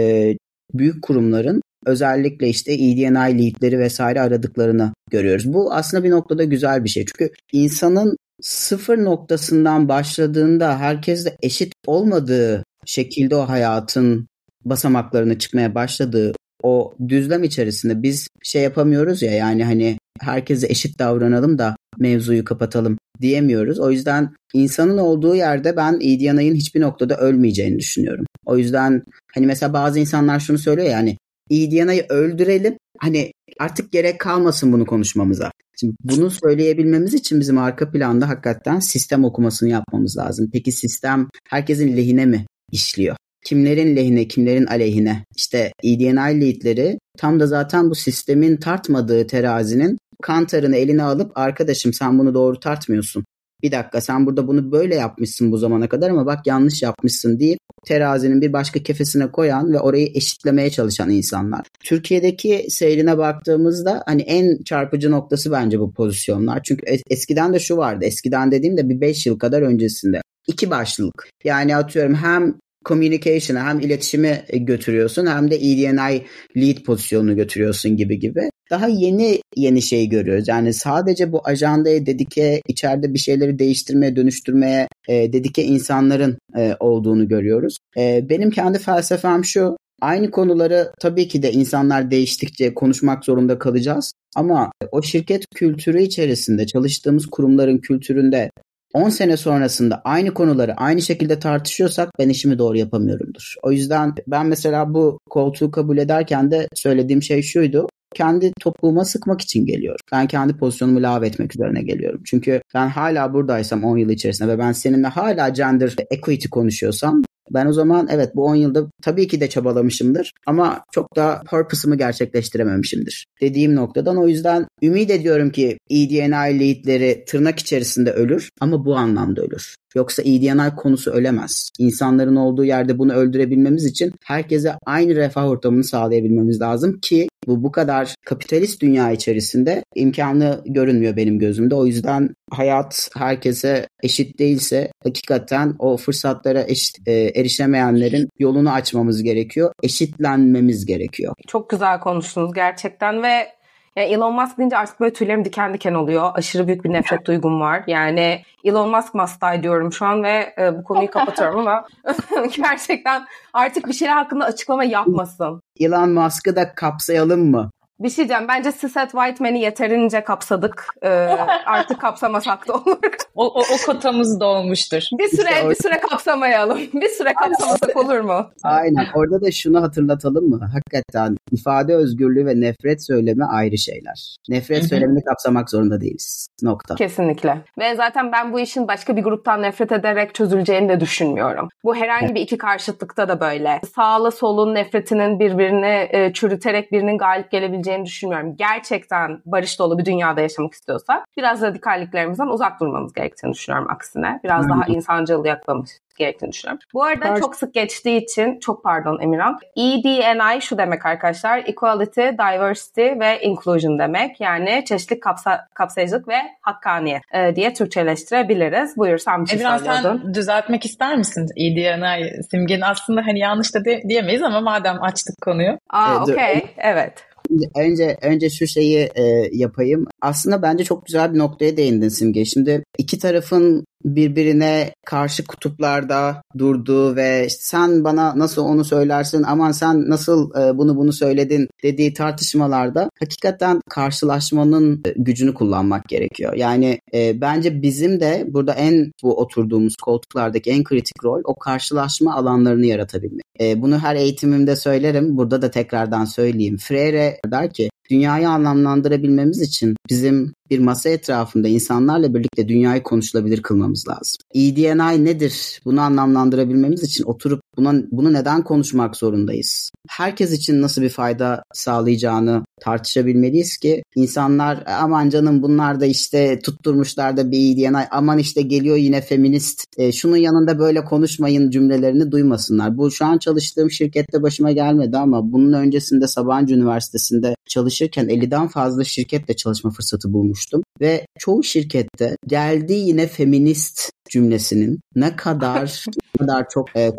büyük kurumların özellikle işte EDNI leadleri vesaire aradıklarını görüyoruz. Bu aslında bir noktada güzel bir şey. Çünkü insanın sıfır noktasından başladığında herkesle eşit olmadığı şekilde o hayatın basamaklarını çıkmaya başladığı o düzlem içerisinde biz şey yapamıyoruz ya yani hani herkese eşit davranalım da mevzuyu kapatalım diyemiyoruz. O yüzden insanın olduğu yerde ben İdyanay'ın hiçbir noktada ölmeyeceğini düşünüyorum. O yüzden hani mesela bazı insanlar şunu söylüyor yani İdyanay'ı öldürelim hani artık gerek kalmasın bunu konuşmamıza. Şimdi bunu söyleyebilmemiz için bizim arka planda hakikaten sistem okumasını yapmamız lazım. Peki sistem herkesin lehine mi işliyor? Kimlerin lehine kimlerin aleyhine işte EDNI leadleri tam da zaten bu sistemin tartmadığı terazinin kantarını eline alıp arkadaşım sen bunu doğru tartmıyorsun. Bir dakika sen burada bunu böyle yapmışsın bu zamana kadar ama bak yanlış yapmışsın deyip terazinin bir başka kefesine koyan ve orayı eşitlemeye çalışan insanlar. Türkiye'deki seyrine baktığımızda hani en çarpıcı noktası bence bu pozisyonlar. Çünkü eskiden de şu vardı. Eskiden dediğimde bir 5 yıl kadar öncesinde iki başlılık. Yani atıyorum hem communication'a hem iletişimi götürüyorsun hem de EDNI lead pozisyonunu götürüyorsun gibi gibi. Daha yeni yeni şey görüyoruz. Yani sadece bu ajandaya dedike, içeride bir şeyleri değiştirmeye, dönüştürmeye e, dedike insanların e, olduğunu görüyoruz. E, benim kendi felsefem şu. Aynı konuları tabii ki de insanlar değiştikçe konuşmak zorunda kalacağız. Ama o şirket kültürü içerisinde çalıştığımız kurumların kültüründe 10 sene sonrasında aynı konuları aynı şekilde tartışıyorsak ben işimi doğru yapamıyorumdur. O yüzden ben mesela bu koltuğu kabul ederken de söylediğim şey şuydu kendi topuğuma sıkmak için geliyorum. Ben kendi pozisyonumu lave etmek üzerine geliyorum. Çünkü ben hala buradaysam 10 yıl içerisinde ve ben seninle hala gender equity konuşuyorsam ben o zaman evet bu 10 yılda tabii ki de çabalamışımdır ama çok da purpose'ımı gerçekleştirememişimdir dediğim noktadan o yüzden ümit ediyorum ki EDNI leadleri tırnak içerisinde ölür ama bu anlamda ölür. Yoksa EDNI konusu ölemez. İnsanların olduğu yerde bunu öldürebilmemiz için herkese aynı refah ortamını sağlayabilmemiz lazım ki bu bu kadar kapitalist dünya içerisinde imkanı görünmüyor benim gözümde. O yüzden hayat herkese eşit değilse hakikaten o fırsatlara eşit, e, erişemeyenlerin yolunu açmamız gerekiyor. Eşitlenmemiz gerekiyor. Çok güzel konuştunuz gerçekten ve yani Elon Musk deyince artık böyle tüylerim diken diken oluyor. Aşırı büyük bir nefret duygum var. Yani Elon Musk die diyorum şu an ve e, bu konuyu kapatıyorum ama gerçekten artık bir şeyler hakkında açıklama yapmasın. Elon Musk'ı da kapsayalım mı? Bir şey diyeceğim. Bence Sisset Whiteman'i yeterince kapsadık. Ee, artık kapsamasak da olur. O, o, o kotamız dolmuştur. Bir süre işte bir süre kapsamayalım. Bir süre kapsamasak olur mu? Aynen. Orada da şunu hatırlatalım mı? Hakikaten ifade özgürlüğü ve nefret söylemi ayrı şeyler. Nefret söylemini kapsamak zorunda değiliz. Nokta. Kesinlikle. Ve zaten ben bu işin başka bir gruptan nefret ederek çözüleceğini de düşünmüyorum. Bu herhangi bir iki karşıtlıkta da böyle. Sağla solun nefretinin birbirini e, çürüterek birinin galip gelebileceğini düşünmüyorum. Gerçekten barış dolu bir dünyada yaşamak istiyorsak biraz radikalliklerimizden uzak durmamız gerektiğini düşünüyorum aksine. Biraz daha insancıl yaklamış gerektiğini düşünüyorum. Bu arada Pardon. çok sık geçtiği için çok pardon Emirhan. EDNI şu demek arkadaşlar. Equality, Diversity ve Inclusion demek. Yani çeşitlilik, kapsa, kapsayıcılık ve hakkaniyet e, diye Türkçeleştirebiliriz. Buyur sen bir şey Emirhan sen düzeltmek ister misin EDNI simgenin aslında hani yanlış da de, diyemeyiz ama madem açtık konuyu. Aa okey evet. Önce önce şu şeyi e, yapayım. Aslında bence çok güzel bir noktaya değindin Simge. Şimdi iki tarafın birbirine karşı kutuplarda durduğu ve sen bana nasıl onu söylersin aman sen nasıl e, bunu bunu söyledin dediği tartışmalarda hakikaten karşılaşmanın gücünü kullanmak gerekiyor. Yani e, bence bizim de burada en bu oturduğumuz koltuklardaki en kritik rol o karşılaşma alanlarını yaratabilmek. E, bunu her eğitimimde söylerim. Burada da tekrardan söyleyeyim. Freire der ki dünyayı anlamlandırabilmemiz için bizim bir masa etrafında insanlarla birlikte dünyayı konuşulabilir kılmamız lazım. EDNI nedir? Bunu anlamlandırabilmemiz için oturup buna, bunu neden konuşmak zorundayız? Herkes için nasıl bir fayda sağlayacağını tartışabilmeliyiz ki insanlar aman canım bunlar da işte tutturmuşlar da bir EDNI aman işte geliyor yine feminist e, şunun yanında böyle konuşmayın cümlelerini duymasınlar. Bu şu an çalıştığım şirkette başıma gelmedi ama bunun öncesinde Sabancı Üniversitesi'nde çalışırken 50'den fazla şirketle çalışma fırsatı bulmuştum ve çoğu şirkette geldi yine feminist cümlesinin ne kadar ne kadar çok e,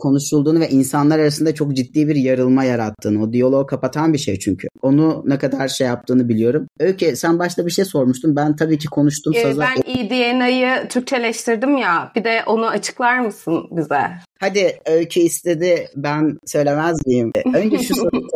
konuşulduğunu ve insanlar arasında çok ciddi bir yarılma yarattığını, o diyaloğu kapatan bir şey çünkü. Onu ne kadar şey yaptığını biliyorum. Öykü sen başta bir şey sormuştun. Ben tabii ki konuştum. Ee, Saza... Ben EDNA'yı Türkçeleştirdim ya. Bir de onu açıklar mısın bize? Hadi Öykü istedi ben söylemez miyim? Önce şu soruyu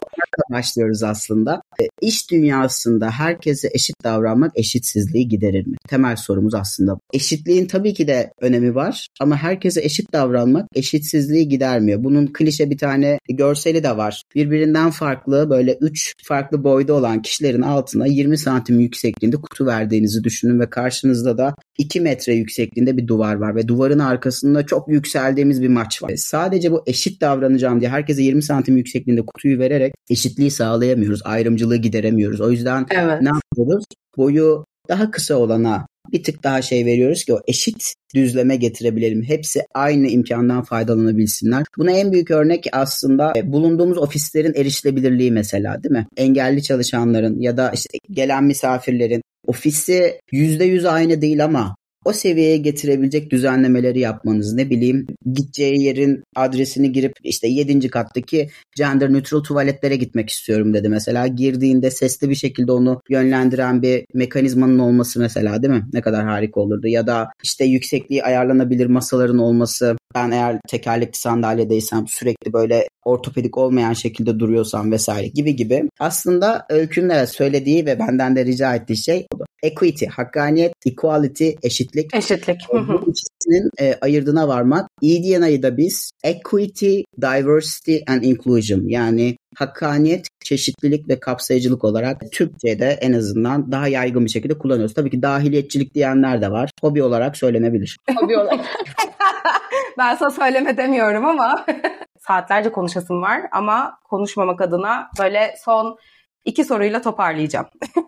başlıyoruz aslında. E, iş dünyasında herkese eşit davranmak eşitsizliği giderir mi? Temel sorumuz aslında. Eşitliğin tabii ki de önemi var ama herkese eşit davranmak eşitsizliği gidermiyor. Bunun klişe bir tane görseli de var. Birbirinden farklı böyle 3 farklı boyda olan kişilerin altına 20 santim yüksekliğinde kutu verdiğinizi düşünün ve karşınızda da 2 metre yüksekliğinde bir duvar var ve duvarın arkasında çok yükseldiğimiz bir maç var. Sadece bu eşit davranacağım diye herkese 20 santim yüksekliğinde kutuyu vererek eşitliği sağlayamıyoruz. Ayrımcılığı gideremiyoruz. O yüzden evet. ne yapıyoruz? Boyu daha kısa olana bir tık daha şey veriyoruz ki o eşit düzleme getirebilelim. Hepsi aynı imkandan faydalanabilsinler. Buna en büyük örnek aslında e, bulunduğumuz ofislerin erişilebilirliği mesela değil mi? Engelli çalışanların ya da işte gelen misafirlerin ofisi %100 aynı değil ama o seviyeye getirebilecek düzenlemeleri yapmanız. Ne bileyim gideceği yerin adresini girip işte 7. kattaki gender neutral tuvaletlere gitmek istiyorum dedi mesela. Girdiğinde sesli bir şekilde onu yönlendiren bir mekanizmanın olması mesela değil mi? Ne kadar harika olurdu. Ya da işte yüksekliği ayarlanabilir masaların olması. Ben eğer tekerlekli sandalyedeysem sürekli böyle ortopedik olmayan şekilde duruyorsam vesaire gibi gibi. Aslında Öykü'nün söylediği ve benden de rica ettiği şey equity, hakkaniyet, equality, eşitlik. Eşitlik. Bu ikisinin e, ayırdına varmak. EDNA'yı da biz equity, diversity and inclusion yani hakkaniyet, çeşitlilik ve kapsayıcılık olarak Türkçe'de en azından daha yaygın bir şekilde kullanıyoruz. Tabii ki dahiliyetçilik diyenler de var. Hobi olarak söylenebilir. Hobi olarak. ben sana söyleme demiyorum ama saatlerce konuşasım var ama konuşmamak adına böyle son iki soruyla toparlayacağım.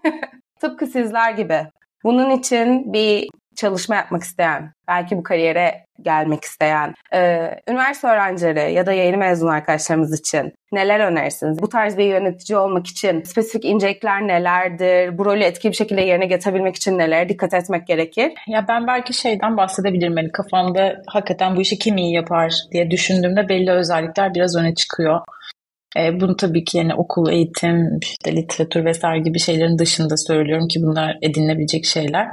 Tıpkı sizler gibi bunun için bir çalışma yapmak isteyen, belki bu kariyere gelmek isteyen e, üniversite öğrencileri ya da yeni mezun arkadaşlarımız için neler önerirsiniz? Bu tarz bir yönetici olmak için spesifik incelikler nelerdir? Bu rolü etkili bir şekilde yerine getirebilmek için nelere dikkat etmek gerekir? Ya ben belki şeyden bahsedebilirim. Yani kafamda hakikaten bu işi kim iyi yapar diye düşündüğümde belli özellikler biraz öne çıkıyor. E, bunu tabii ki yani okul, eğitim, işte literatür vesaire gibi şeylerin dışında söylüyorum ki bunlar edinilebilecek şeyler.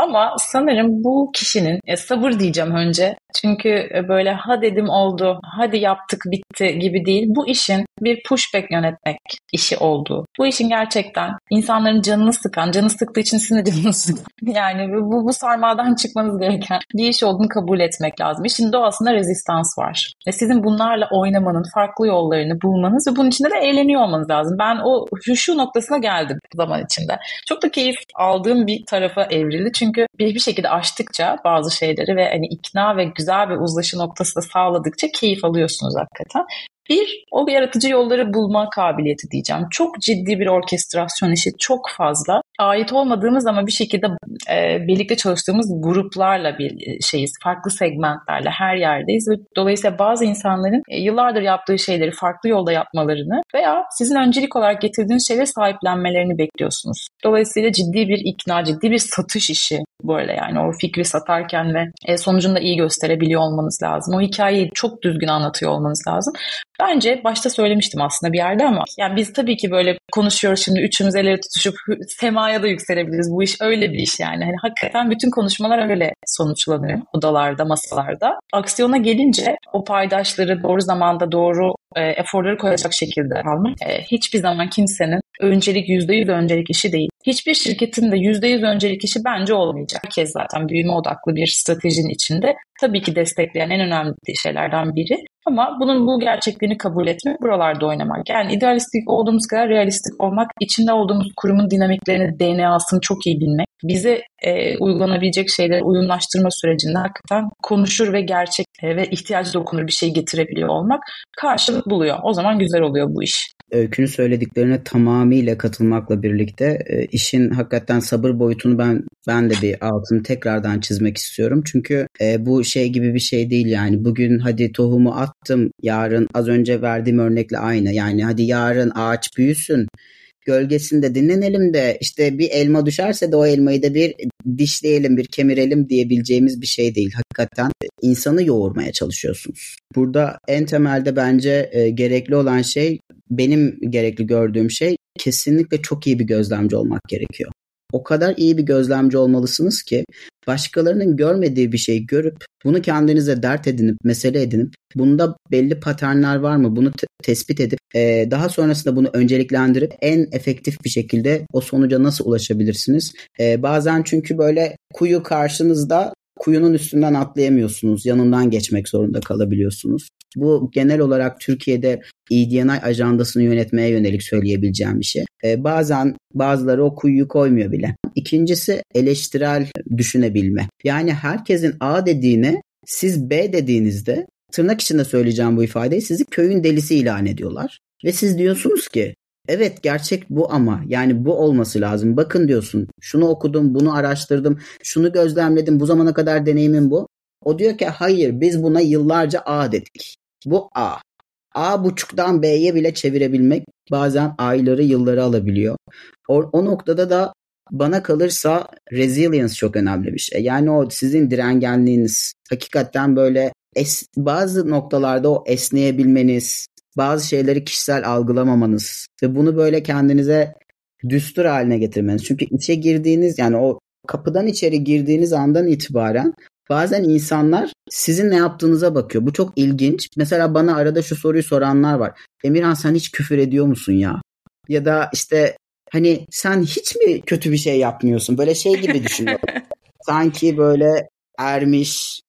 Ama sanırım bu kişinin e, sabır diyeceğim önce. Çünkü e, böyle ha dedim oldu, hadi yaptık bitti gibi değil. Bu işin bir pushback yönetmek işi olduğu. Bu işin gerçekten insanların canını sıkan, canı sıktığı için sinir canını sıkan. Yani bu, bu sarmaldan çıkmanız gereken bir iş olduğunu kabul etmek lazım. İşin doğasında rezistans var. Ve sizin bunlarla oynamanın farklı yollarını bulmanız ve bunun içinde de eğleniyor olmanız lazım. Ben o şu noktasına geldim zaman içinde. Çok da keyif aldığım bir tarafa evrildi. Çünkü bir, bir şekilde aştıkça bazı şeyleri ve hani ikna ve güzel bir uzlaşı noktası da sağladıkça keyif alıyorsunuz hakikaten. Bir, o yaratıcı yolları bulma kabiliyeti diyeceğim. Çok ciddi bir orkestrasyon işi, çok fazla. Ait olmadığımız ama bir şekilde e, birlikte çalıştığımız gruplarla bir e, şeyiz. Farklı segmentlerle her yerdeyiz ve dolayısıyla bazı insanların e, yıllardır yaptığı şeyleri farklı yolda yapmalarını veya sizin öncelik olarak getirdiğiniz şeyleri sahiplenmelerini bekliyorsunuz. Dolayısıyla ciddi bir ikna, ciddi bir satış işi böyle yani o fikri satarken ve e, sonucunu iyi gösterebiliyor olmanız lazım. O hikayeyi çok düzgün anlatıyor olmanız lazım. Bence başta söylemiştim aslında bir yerde ama yani biz tabii ki böyle konuşuyoruz şimdi üçümüz elleri tutuşup semaya da yükselebiliriz. Bu iş öyle bir iş yani. Hani hakikaten bütün konuşmalar öyle sonuçlanıyor odalarda, masalarda. Aksiyona gelince o paydaşları doğru zamanda doğru e, eforları koyacak şekilde almak e, hiçbir zaman kimsenin öncelik %100 öncelik işi değil. Hiçbir şirketin de %100 öncelik işi bence olmayacak. Herkes zaten büyüme odaklı bir stratejinin içinde tabii ki destekleyen en önemli şeylerden biri. Ama bunun bu gerçekliğini kabul etmek, buralarda oynamak. Yani idealistik olduğumuz kadar realistik olmak, içinde olduğumuz kurumun dinamiklerini, DNA'sını çok iyi bilmek, bize e, uygulanabilecek şeyleri uyumlaştırma sürecinde hakikaten konuşur ve gerçek e, ve ihtiyacı dokunur bir şey getirebiliyor olmak karşılık buluyor. O zaman güzel oluyor bu iş. Öykünün söylediklerine tamamıyla katılmakla birlikte e, işin hakikaten sabır boyutunu ben ben de bir altını tekrardan çizmek istiyorum. Çünkü e, bu şey gibi bir şey değil yani. Bugün hadi tohumu attım, yarın az önce verdiğim örnekle aynı. Yani hadi yarın ağaç büyüsün, gölgesinde dinlenelim de işte bir elma düşerse de o elmayı da bir dişleyelim, bir kemirelim diyebileceğimiz bir şey değil. Hakikaten insanı yoğurmaya çalışıyorsunuz. Burada en temelde bence e, gerekli olan şey benim gerekli gördüğüm şey kesinlikle çok iyi bir gözlemci olmak gerekiyor. O kadar iyi bir gözlemci olmalısınız ki başkalarının görmediği bir şeyi görüp bunu kendinize dert edinip, mesele edinip bunda belli paternler var mı bunu te- tespit edip e, daha sonrasında bunu önceliklendirip en efektif bir şekilde o sonuca nasıl ulaşabilirsiniz? E, bazen çünkü böyle kuyu karşınızda kuyunun üstünden atlayamıyorsunuz. Yanından geçmek zorunda kalabiliyorsunuz. Bu genel olarak Türkiye'de EDNI ajandasını yönetmeye yönelik söyleyebileceğim bir şey. Ee, bazen bazıları o kuyuyu koymuyor bile. İkincisi eleştirel düşünebilme. Yani herkesin A dediğine siz B dediğinizde tırnak içinde söyleyeceğim bu ifadeyi sizi köyün delisi ilan ediyorlar. Ve siz diyorsunuz ki Evet gerçek bu ama yani bu olması lazım. Bakın diyorsun şunu okudum, bunu araştırdım, şunu gözlemledim, bu zamana kadar deneyimim bu. O diyor ki hayır biz buna yıllarca A dedik. Bu A. A buçuktan B'ye bile çevirebilmek bazen ayları yılları alabiliyor. O, o noktada da bana kalırsa resilience çok önemli bir şey. Yani o sizin direngenliğiniz hakikaten böyle es, bazı noktalarda o esneyebilmeniz, bazı şeyleri kişisel algılamamanız ve bunu böyle kendinize düstur haline getirmeniz. Çünkü içe girdiğiniz yani o kapıdan içeri girdiğiniz andan itibaren bazen insanlar sizin ne yaptığınıza bakıyor. Bu çok ilginç. Mesela bana arada şu soruyu soranlar var. Emirhan sen hiç küfür ediyor musun ya? Ya da işte hani sen hiç mi kötü bir şey yapmıyorsun? Böyle şey gibi düşünüyorum. Sanki böyle ermiş,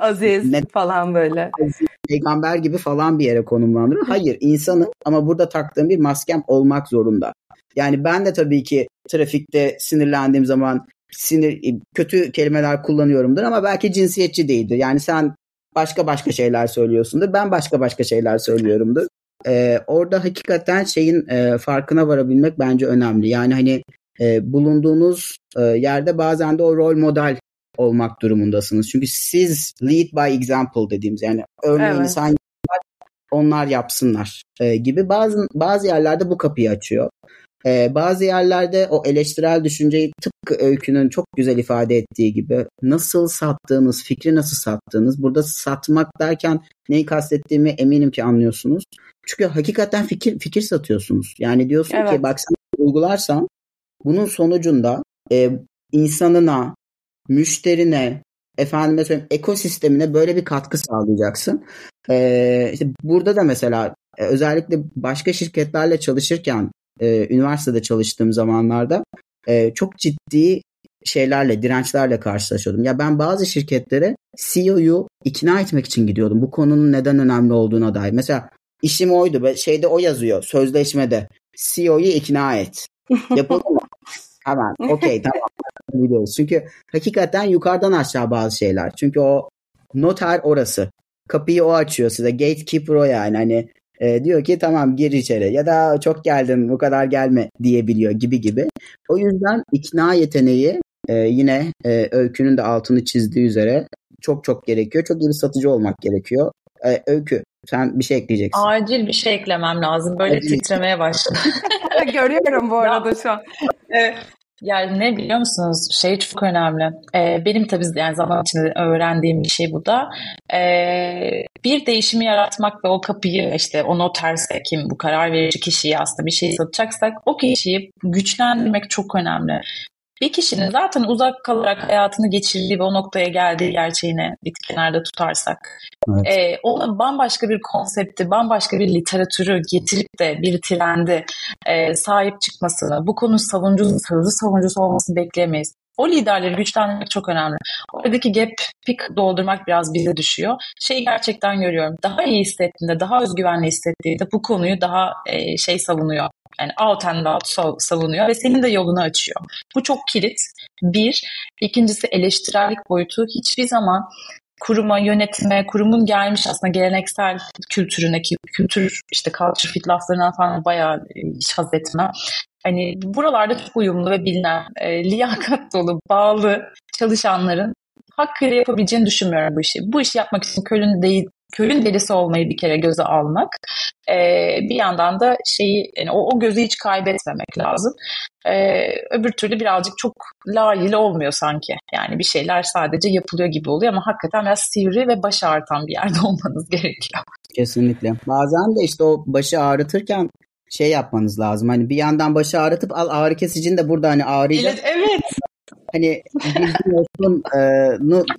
Aziz ne, falan böyle. Aziz, peygamber gibi falan bir yere konumlandırıyor. Hayır insanım ama burada taktığım bir maskem olmak zorunda. Yani ben de tabii ki trafikte sinirlendiğim zaman sinir kötü kelimeler kullanıyorumdur ama belki cinsiyetçi değildir. Yani sen başka başka şeyler söylüyorsundur. Ben başka başka şeyler söylüyorumdur. Ee, orada hakikaten şeyin e, farkına varabilmek bence önemli. Yani hani e, bulunduğunuz e, yerde bazen de o rol model olmak durumundasınız. Çünkü siz lead by example dediğimiz yani örneğini evet. hangi onlar yapsınlar e, gibi bazı bazı yerlerde bu kapıyı açıyor. E, bazı yerlerde o eleştirel düşünceyi tıpkı öykünün çok güzel ifade ettiği gibi nasıl sattığınız, fikri nasıl sattığınız. Burada satmak derken neyi kastettiğimi eminim ki anlıyorsunuz. Çünkü hakikaten fikir fikir satıyorsunuz. Yani diyorsun evet. ki bak sen uygularsan bunun sonucunda e, insanına, müşterine, efendime söyleyeyim ekosistemine böyle bir katkı sağlayacaksın. Ee, işte burada da mesela e, özellikle başka şirketlerle çalışırken e, üniversitede çalıştığım zamanlarda e, çok ciddi şeylerle, dirençlerle karşılaşıyordum. Ya ben bazı şirketlere CEO'yu ikna etmek için gidiyordum. Bu konunun neden önemli olduğuna dair. Mesela işim oydu. Şeyde o yazıyor sözleşmede. CEO'yu ikna et. Yapıldı mı? Hemen. Okey tamam. Biliyoruz. Çünkü hakikaten yukarıdan aşağı bazı şeyler. Çünkü o noter orası. Kapıyı o açıyor size. Gatekeeper o yani. Hani e, diyor ki tamam gir içeri ya da çok geldin bu kadar gelme diyebiliyor gibi gibi. O yüzden ikna yeteneği e, yine e, öykünün de altını çizdiği üzere çok çok gerekiyor. Çok iyi bir satıcı olmak gerekiyor. E, öykü sen bir şey ekleyeceksin. Acil bir şey eklemem lazım. Böyle Acil. titremeye başladı. Görüyorum bu arada şu an. Evet. Yani ne biliyor musunuz? Şey çok önemli. Ee, benim tabii yani zaman içinde öğrendiğim bir şey bu da. Ee, bir değişimi yaratmak ve o kapıyı işte o noterse kim bu karar verici kişiyi aslında bir şey satacaksak o kişiyi güçlendirmek çok önemli. Bir kişinin zaten uzak kalarak hayatını geçirdiği ve o noktaya geldiği gerçeğini bir kenarda tutarsak evet. e, ona bambaşka bir konsepti, bambaşka bir literatürü getirip de bir trendi e, sahip çıkmasını, bu konu savunucusu, hızlı savunucusu olmasını bekleyemeyiz. O liderleri güçlendirmek çok önemli. Oradaki gap pick doldurmak biraz bize düşüyor. Şeyi gerçekten görüyorum. Daha iyi hissettiğinde, daha özgüvenli hissettiğinde bu konuyu daha e, şey savunuyor. Yani out and out savunuyor ve senin de yolunu açıyor. Bu çok kilit. Bir. İkincisi eleştirellik boyutu. Hiçbir zaman kuruma, yönetime, kurumun gelmiş aslında geleneksel kültürüne, kültür işte culture fit laflarından falan bayağı hiç haz etmem. Hani buralarda çok uyumlu ve bilinen, e, liyakat dolu, bağlı çalışanların hakkıyla yapabileceğini düşünmüyorum bu işi. Bu işi yapmak için Köln değil, Köln delisi olmayı bir kere göze almak. Ee, bir yandan da şeyi yani o, o gözü hiç kaybetmemek lazım. Ee, öbür türlü birazcık çok layık olmuyor sanki. Yani bir şeyler sadece yapılıyor gibi oluyor ama hakikaten biraz sivri ve baş ağrıtan bir yerde olmanız gerekiyor. Kesinlikle. Bazen de işte o başı ağrıtırken şey yapmanız lazım. Hani bir yandan başı ağrıtıp al ağrı kesicini de burada hani ağrıyacak. Evet. evet. Hani bildiğin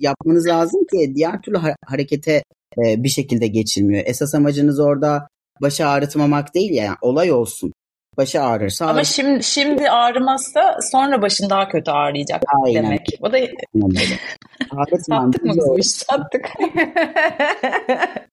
yapmanız lazım ki diğer türlü harekete e, bir şekilde geçilmiyor. Esas amacınız orada başı ağrıtmamak değil ya yani olay olsun. Başı ağrırsa Ama şimdi şimdi ağrımazsa sonra başın daha kötü ağrıyacak Aynen. demek. O da Sattık mı bu iş? Sattık.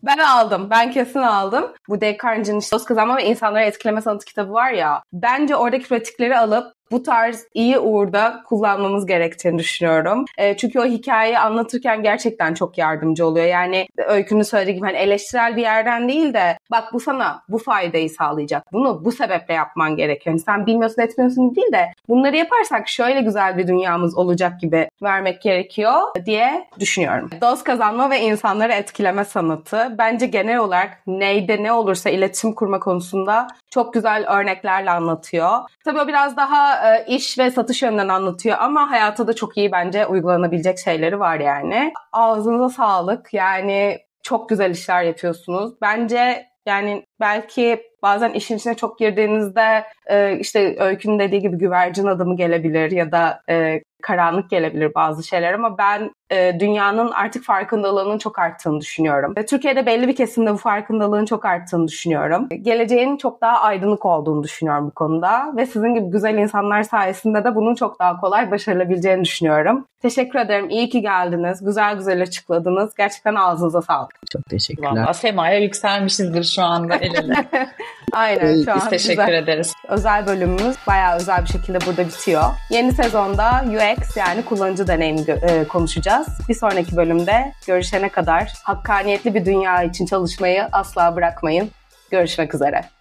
ben aldım. Ben kesin aldım. Bu Carnegie'nin Dost Kazanma ve İnsanları Etkileme Sanatı kitabı var ya. Bence oradaki pratikleri alıp bu tarz iyi uğurda kullanmamız gerektiğini düşünüyorum. E, çünkü o hikayeyi anlatırken gerçekten çok yardımcı oluyor. Yani öykünün söylediği gibi hani eleştirel bir yerden değil de bak bu sana bu faydayı sağlayacak. Bunu bu sebeple yapman gerekiyor. Yani sen bilmiyorsun etmiyorsun değil de bunları yaparsak şöyle güzel bir dünyamız olacak gibi vermek gerekiyor diye düşünüyorum. Dost kazanma ve insanları etkileme sanatı bence genel olarak neyde ne olursa iletişim kurma konusunda çok güzel örneklerle anlatıyor. Tabii o biraz daha e, iş ve satış yönünden anlatıyor ama hayata da çok iyi bence uygulanabilecek şeyleri var yani. Ağzınıza sağlık. Yani çok güzel işler yapıyorsunuz. Bence yani belki bazen işin içine çok girdiğinizde e, işte Öykü'nün dediği gibi güvercin adamı gelebilir ya da e, karanlık gelebilir bazı şeyler ama ben e, dünyanın artık farkındalığının çok arttığını düşünüyorum. Ve Türkiye'de belli bir kesimde bu farkındalığın çok arttığını düşünüyorum. Geleceğin çok daha aydınlık olduğunu düşünüyorum bu konuda ve sizin gibi güzel insanlar sayesinde de bunun çok daha kolay başarılabileceğini düşünüyorum. Teşekkür ederim. İyi ki geldiniz. Güzel güzel açıkladınız. Gerçekten ağzınıza sağlık. Çok teşekkürler. Valla Sema'ya yükselmişizdir şu anda el ele. Aynen şu an. Biz teşekkür güzel. ederiz. Özel bölümümüz bayağı özel bir şekilde burada bitiyor. Yeni sezonda UX yani kullanıcı deneyimi e, konuşacağız. Bir sonraki bölümde görüşene kadar hakkaniyetli bir dünya için çalışmayı asla bırakmayın. Görüşmek üzere.